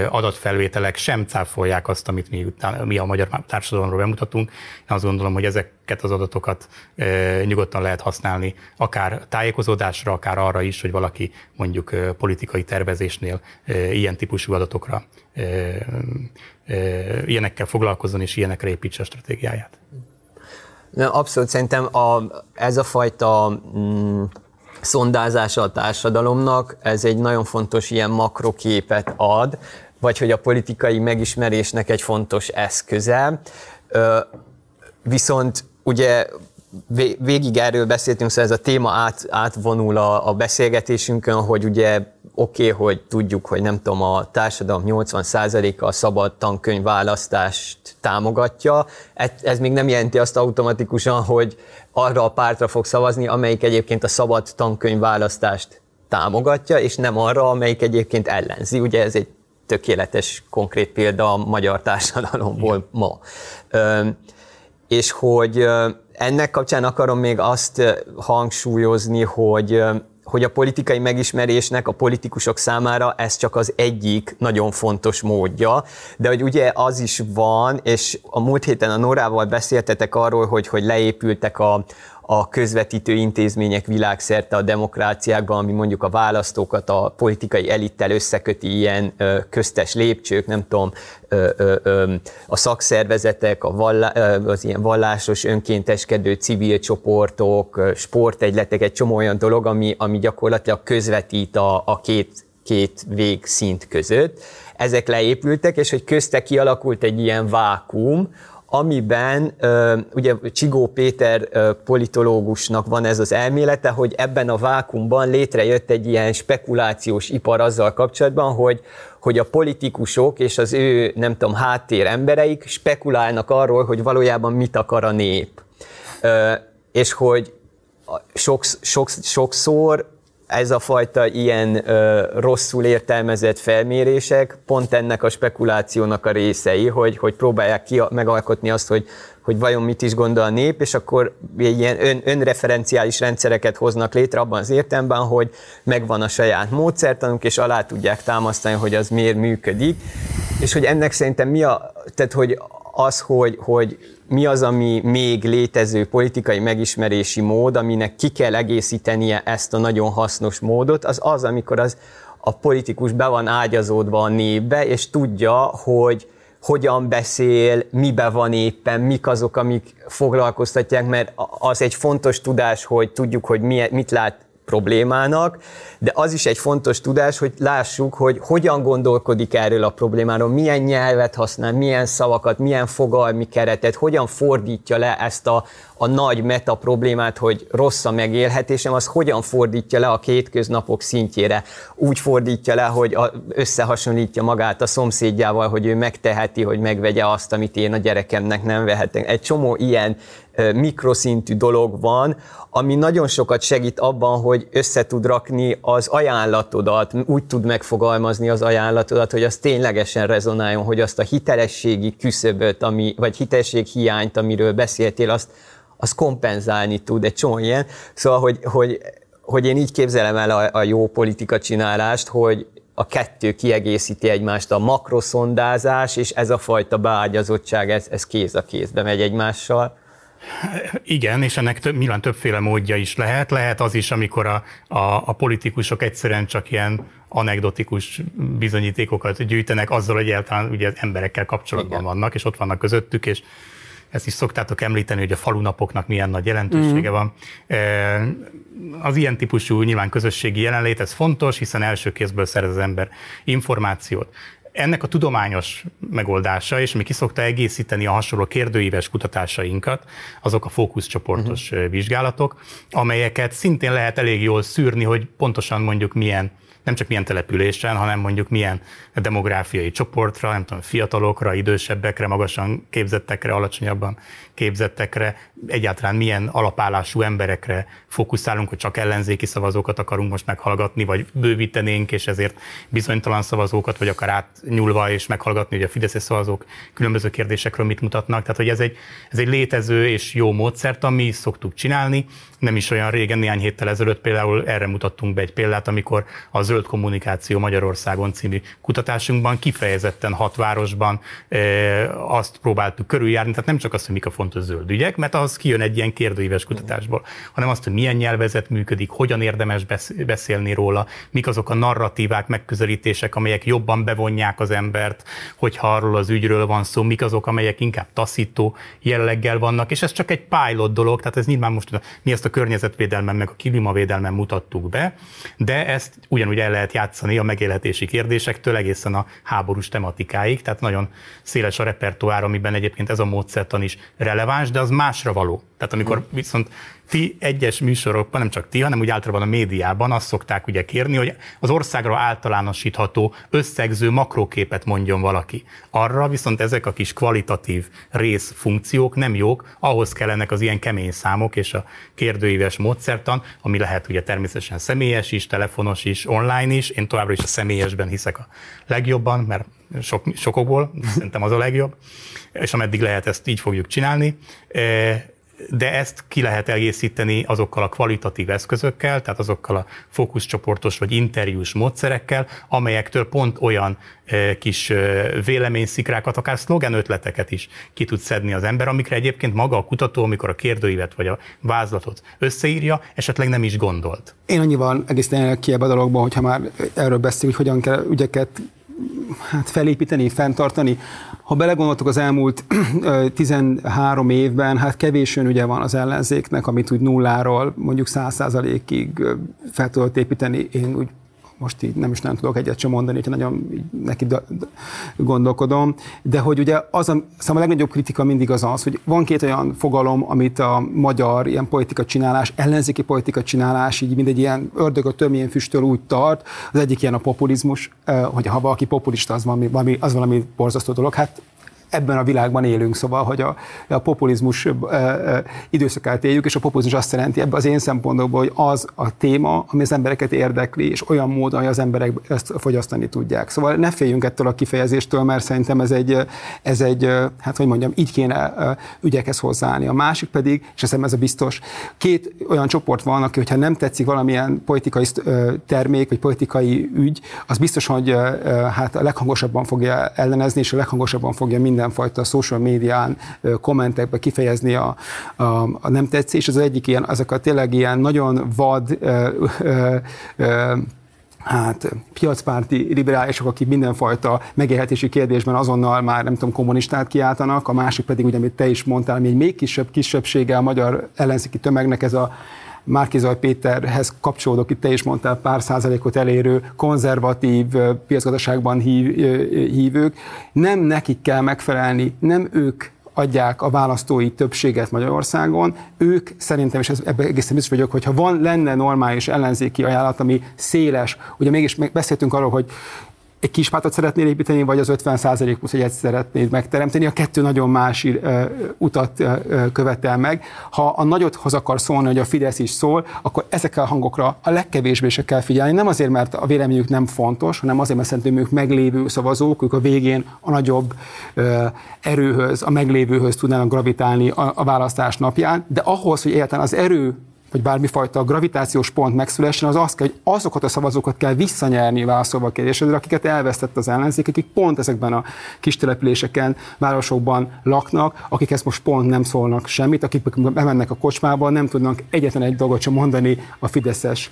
adatfelvételek sem cáfolják azt, amit mi, mi a magyar társadalomról bemutatunk. Én azt gondolom, hogy ezeket az adatokat nyugodtan lehet használni, akár tájékozódásra, akár arra is, hogy valaki mondjuk politikai tervezésnél ilyen típusú adatokra ilyenekkel foglalkozzon, és ilyenekre építse a stratégiáját. Abszolút szerintem a, ez a fajta mm, szondázása a társadalomnak, ez egy nagyon fontos ilyen makroképet ad, vagy hogy a politikai megismerésnek egy fontos eszköze. Viszont ugye végig erről beszéltünk, szóval ez a téma át, átvonul a, a beszélgetésünkön, hogy ugye oké, okay, hogy tudjuk, hogy nem tudom, a társadalom 80%-a a szabad tankönyv választást támogatja. Ez, ez még nem jelenti azt automatikusan, hogy arra a pártra fog szavazni, amelyik egyébként a szabad tankönyv választást támogatja, és nem arra, amelyik egyébként ellenzi. Ugye ez egy tökéletes, konkrét példa a magyar társadalomból ma. Ö, és hogy ennek kapcsán akarom még azt hangsúlyozni, hogy hogy a politikai megismerésnek a politikusok számára ez csak az egyik nagyon fontos módja, de hogy ugye az is van, és a múlt héten a Norával beszéltetek arról, hogy, hogy leépültek a, a közvetítő intézmények világszerte a demokráciákban, ami mondjuk a választókat a politikai elittel összeköti ilyen ö, köztes lépcsők, nem tudom, a szakszervezetek, a vallá, az ilyen vallásos önkénteskedő civil csoportok, sportegyletek, egy csomó olyan dolog, ami, ami gyakorlatilag közvetít a, a két, két végszint között. Ezek leépültek, és hogy közte kialakult egy ilyen vákum, amiben ugye Csigó Péter politológusnak van ez az elmélete, hogy ebben a vákumban létrejött egy ilyen spekulációs ipar azzal kapcsolatban, hogy, hogy a politikusok és az ő, nem tudom, háttér embereik spekulálnak arról, hogy valójában mit akar a nép. És hogy sok, sok, sokszor ez a fajta ilyen ö, rosszul értelmezett felmérések pont ennek a spekulációnak a részei, hogy, hogy próbálják ki, megalkotni azt, hogy, hogy vajon mit is gondol a nép, és akkor ilyen ön, önreferenciális rendszereket hoznak létre abban az értelemben, hogy megvan a saját módszertanunk, és alá tudják támasztani, hogy az miért működik, és hogy ennek szerintem mi a, tehát hogy az, hogy, hogy mi az, ami még létező politikai megismerési mód, aminek ki kell egészítenie ezt a nagyon hasznos módot, az az, amikor az a politikus be van ágyazódva a népbe, és tudja, hogy hogyan beszél, mibe van éppen, mik azok, amik foglalkoztatják, mert az egy fontos tudás, hogy tudjuk, hogy mit lát problémának, de az is egy fontos tudás, hogy lássuk, hogy hogyan gondolkodik erről a problémáról, milyen nyelvet használ, milyen szavakat, milyen fogalmi keretet, hogyan fordítja le ezt a, a nagy meta problémát, hogy rossz a megélhetésem, az hogyan fordítja le a kétköznapok szintjére. Úgy fordítja le, hogy a, összehasonlítja magát a szomszédjával, hogy ő megteheti, hogy megvegye azt, amit én a gyerekemnek nem vehetek. Egy csomó ilyen mikroszintű dolog van, ami nagyon sokat segít abban, hogy össze tud rakni az ajánlatodat, úgy tud megfogalmazni az ajánlatodat, hogy az ténylegesen rezonáljon, hogy azt a hitelességi küszöböt, ami, vagy hitelesség hiányt, amiről beszéltél, azt, azt kompenzálni tud, egy csomó ilyen. Szóval, hogy, hogy, hogy én így képzelem el a, a jó politika csinálást, hogy a kettő kiegészíti egymást, a makroszondázás, és ez a fajta beágyazottság, ez, ez kéz a kézbe megy egymással. Igen, és ennek több, nyilván többféle módja is lehet. Lehet az is, amikor a, a, a politikusok egyszerűen csak ilyen anekdotikus bizonyítékokat gyűjtenek azzal, hogy egyáltalán ugye emberekkel kapcsolatban Igen. vannak, és ott vannak közöttük, és ezt is szoktátok említeni, hogy a falunapoknak milyen nagy jelentősége mm. van. Az ilyen típusú nyilván közösségi jelenlét, ez fontos, hiszen első kézből szerez az ember információt ennek a tudományos megoldása, és mi kiszokta egészíteni a hasonló kérdőíves kutatásainkat, azok a fókuszcsoportos uh-huh. vizsgálatok, amelyeket szintén lehet elég jól szűrni, hogy pontosan mondjuk milyen nem csak milyen településen, hanem mondjuk milyen demográfiai csoportra, nem tudom, fiatalokra, idősebbekre, magasan képzettekre, alacsonyabban képzettekre, egyáltalán milyen alapállású emberekre fókuszálunk, hogy csak ellenzéki szavazókat akarunk most meghallgatni, vagy bővítenénk, és ezért bizonytalan szavazókat, vagy akár át nyúlva és meghallgatni, hogy a Fideszes szavazók különböző kérdésekről mit mutatnak. Tehát, hogy ez egy, ez egy létező és jó módszert, ami szoktuk csinálni. Nem is olyan régen, néhány héttel ezelőtt például erre mutattunk be egy példát, amikor a Zöld Kommunikáció Magyarországon című kutatásunkban kifejezetten hat városban e, azt próbáltuk körüljárni, tehát nem csak azt, hogy mik a fontos zöld ügyek, mert az kijön egy ilyen kérdőíves kutatásból, hanem azt, hogy milyen nyelvezet működik, hogyan érdemes beszélni róla, mik azok a narratívák, megközelítések, amelyek jobban bevonják az embert, hogyha arról az ügyről van szó, mik azok, amelyek inkább taszító jelleggel vannak, és ez csak egy pilot dolog, tehát ez nyilván most mi ezt a környezetvédelmen, meg a klímavédelmen mutattuk be, de ezt ugyanúgy el lehet játszani a megélhetési kérdésektől egészen a háborús tematikáig, tehát nagyon széles a repertoár, amiben egyébként ez a módszertan is releváns, de az másra való. Tehát amikor hmm. viszont ti egyes műsorokban, nem csak ti, hanem úgy általában a médiában azt szokták ugye kérni, hogy az országra általánosítható összegző makroképet mondjon valaki. Arra viszont ezek a kis kvalitatív részfunkciók nem jók, ahhoz kellenek az ilyen kemény számok és a kérdőíves módszertan, ami lehet ugye természetesen személyes is, telefonos is, online is. Én továbbra is a személyesben hiszek a legjobban, mert sok, sokokból, szerintem az a legjobb, és ameddig lehet, ezt így fogjuk csinálni de ezt ki lehet egészíteni azokkal a kvalitatív eszközökkel, tehát azokkal a fókuszcsoportos vagy interjús módszerekkel, amelyektől pont olyan kis véleményszikrákat, akár szlogen ötleteket is ki tud szedni az ember, amikre egyébként maga a kutató, amikor a kérdőívet vagy a vázlatot összeírja, esetleg nem is gondolt. Én annyival egészen ki ebbe a dologban, hogyha már erről beszélünk, hogy hogyan kell ügyeket hát felépíteni, fenntartani. Ha belegondoltok az elmúlt 13 évben, hát kevésen ugye van az ellenzéknek, amit úgy nulláról mondjuk 100%-ig fel tudott építeni. Én úgy most így nem is nem tudok egyet sem mondani, hogy nagyon neki gondolkodom, de hogy ugye az a, szóval a legnagyobb kritika mindig az az, hogy van két olyan fogalom, amit a magyar ilyen politika csinálás, ellenzéki politika csinálás, így mindegy ilyen ördög a tömjén füstöl úgy tart, az egyik ilyen a populizmus, hogy ha valaki populista, az valami, az valami borzasztó dolog. Hát ebben a világban élünk, szóval, hogy a, a populizmus időszakát éljük, és a populizmus azt jelenti ebben az én szempontból, hogy az a téma, ami az embereket érdekli, és olyan módon, hogy az emberek ezt fogyasztani tudják. Szóval ne féljünk ettől a kifejezéstől, mert szerintem ez egy, ez egy hát hogy mondjam, így kéne ügyekhez hozzáállni. A másik pedig, és hiszem ez a biztos, két olyan csoport van, aki, hogyha nem tetszik valamilyen politikai termék, vagy politikai ügy, az biztos, hogy hát a leghangosabban fogja ellenezni, és a leghangosabban fogja minden mindenfajta social médián, kommentekbe kifejezni a, a, a nem tetszés. Az egyik ilyen, azok a tényleg ilyen nagyon vad, ö, ö, ö, hát piacpárti liberálisok, akik mindenfajta megélhetési kérdésben azonnal már nem tudom, kommunistát kiáltanak, a másik pedig, ugye, amit te is mondtál, ami egy még kisebb kisebbsége a magyar ellenzéki tömegnek ez a Márkizaj Péterhez kapcsolódok, itt te is mondtál pár százalékot elérő konzervatív piacgazdaságban hív, hívők, nem nekik kell megfelelni, nem ők adják a választói többséget Magyarországon, ők szerintem, és ebben egészen biztos vagyok, hogyha van, lenne normális ellenzéki ajánlat, ami széles, ugye mégis beszéltünk arról, hogy egy kis pártot szeretnél építeni, vagy az 50 plusz egyet szeretnéd megteremteni, a kettő nagyon más utat követel meg. Ha a nagyot hoz akar szólni, hogy a Fidesz is szól, akkor ezekkel a hangokra a legkevésbé se kell figyelni. Nem azért, mert a véleményük nem fontos, hanem azért, mert szerintem ők meglévő szavazók, ők a végén a nagyobb erőhöz, a meglévőhöz tudnának gravitálni a, a választás napján, de ahhoz, hogy egyáltalán az erő vagy bármifajta gravitációs pont megszülessen, az az kell, hogy azokat a szavazókat kell visszanyerni válaszolva a kérdésedre, akiket elvesztett az ellenzék, akik pont ezekben a kis településeken, városokban laknak, akik ezt most pont nem szólnak semmit, akik bemennek a kocsmába, nem tudnak egyetlen egy dolgot sem mondani a fideszes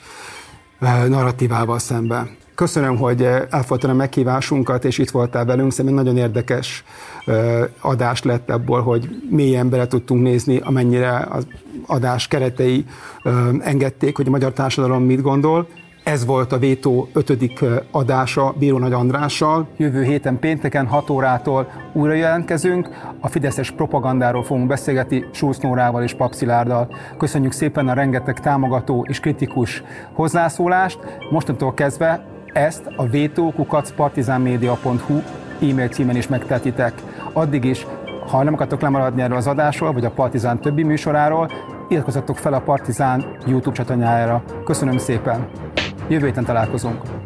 eh, narratívával szemben. Köszönöm, hogy eh, elfogadtad a meghívásunkat, és itt voltál velünk. Szerintem nagyon érdekes eh, adás lett abból, hogy mélyen bele tudtunk nézni, amennyire az adás keretei eh, engedték, hogy a magyar társadalom mit gondol. Ez volt a Vétó ötödik adása Bíró Nagy Andrással. Jövő héten pénteken 6 órától újra jelentkezünk. A Fideszes propagandáról fogunk beszélgetni Schulz Nórával és Papszilárdal. Köszönjük szépen a rengeteg támogató és kritikus hozzászólást. Mostantól kezdve ezt a vétókukacpartizánmedia.hu e-mail címen is megtetitek. Addig is, ha nem akartok lemaradni erről az adásról, vagy a Partizán többi műsoráról, iratkozzatok fel a Partizán YouTube csatornájára. Köszönöm szépen! Jövő héten találkozunk!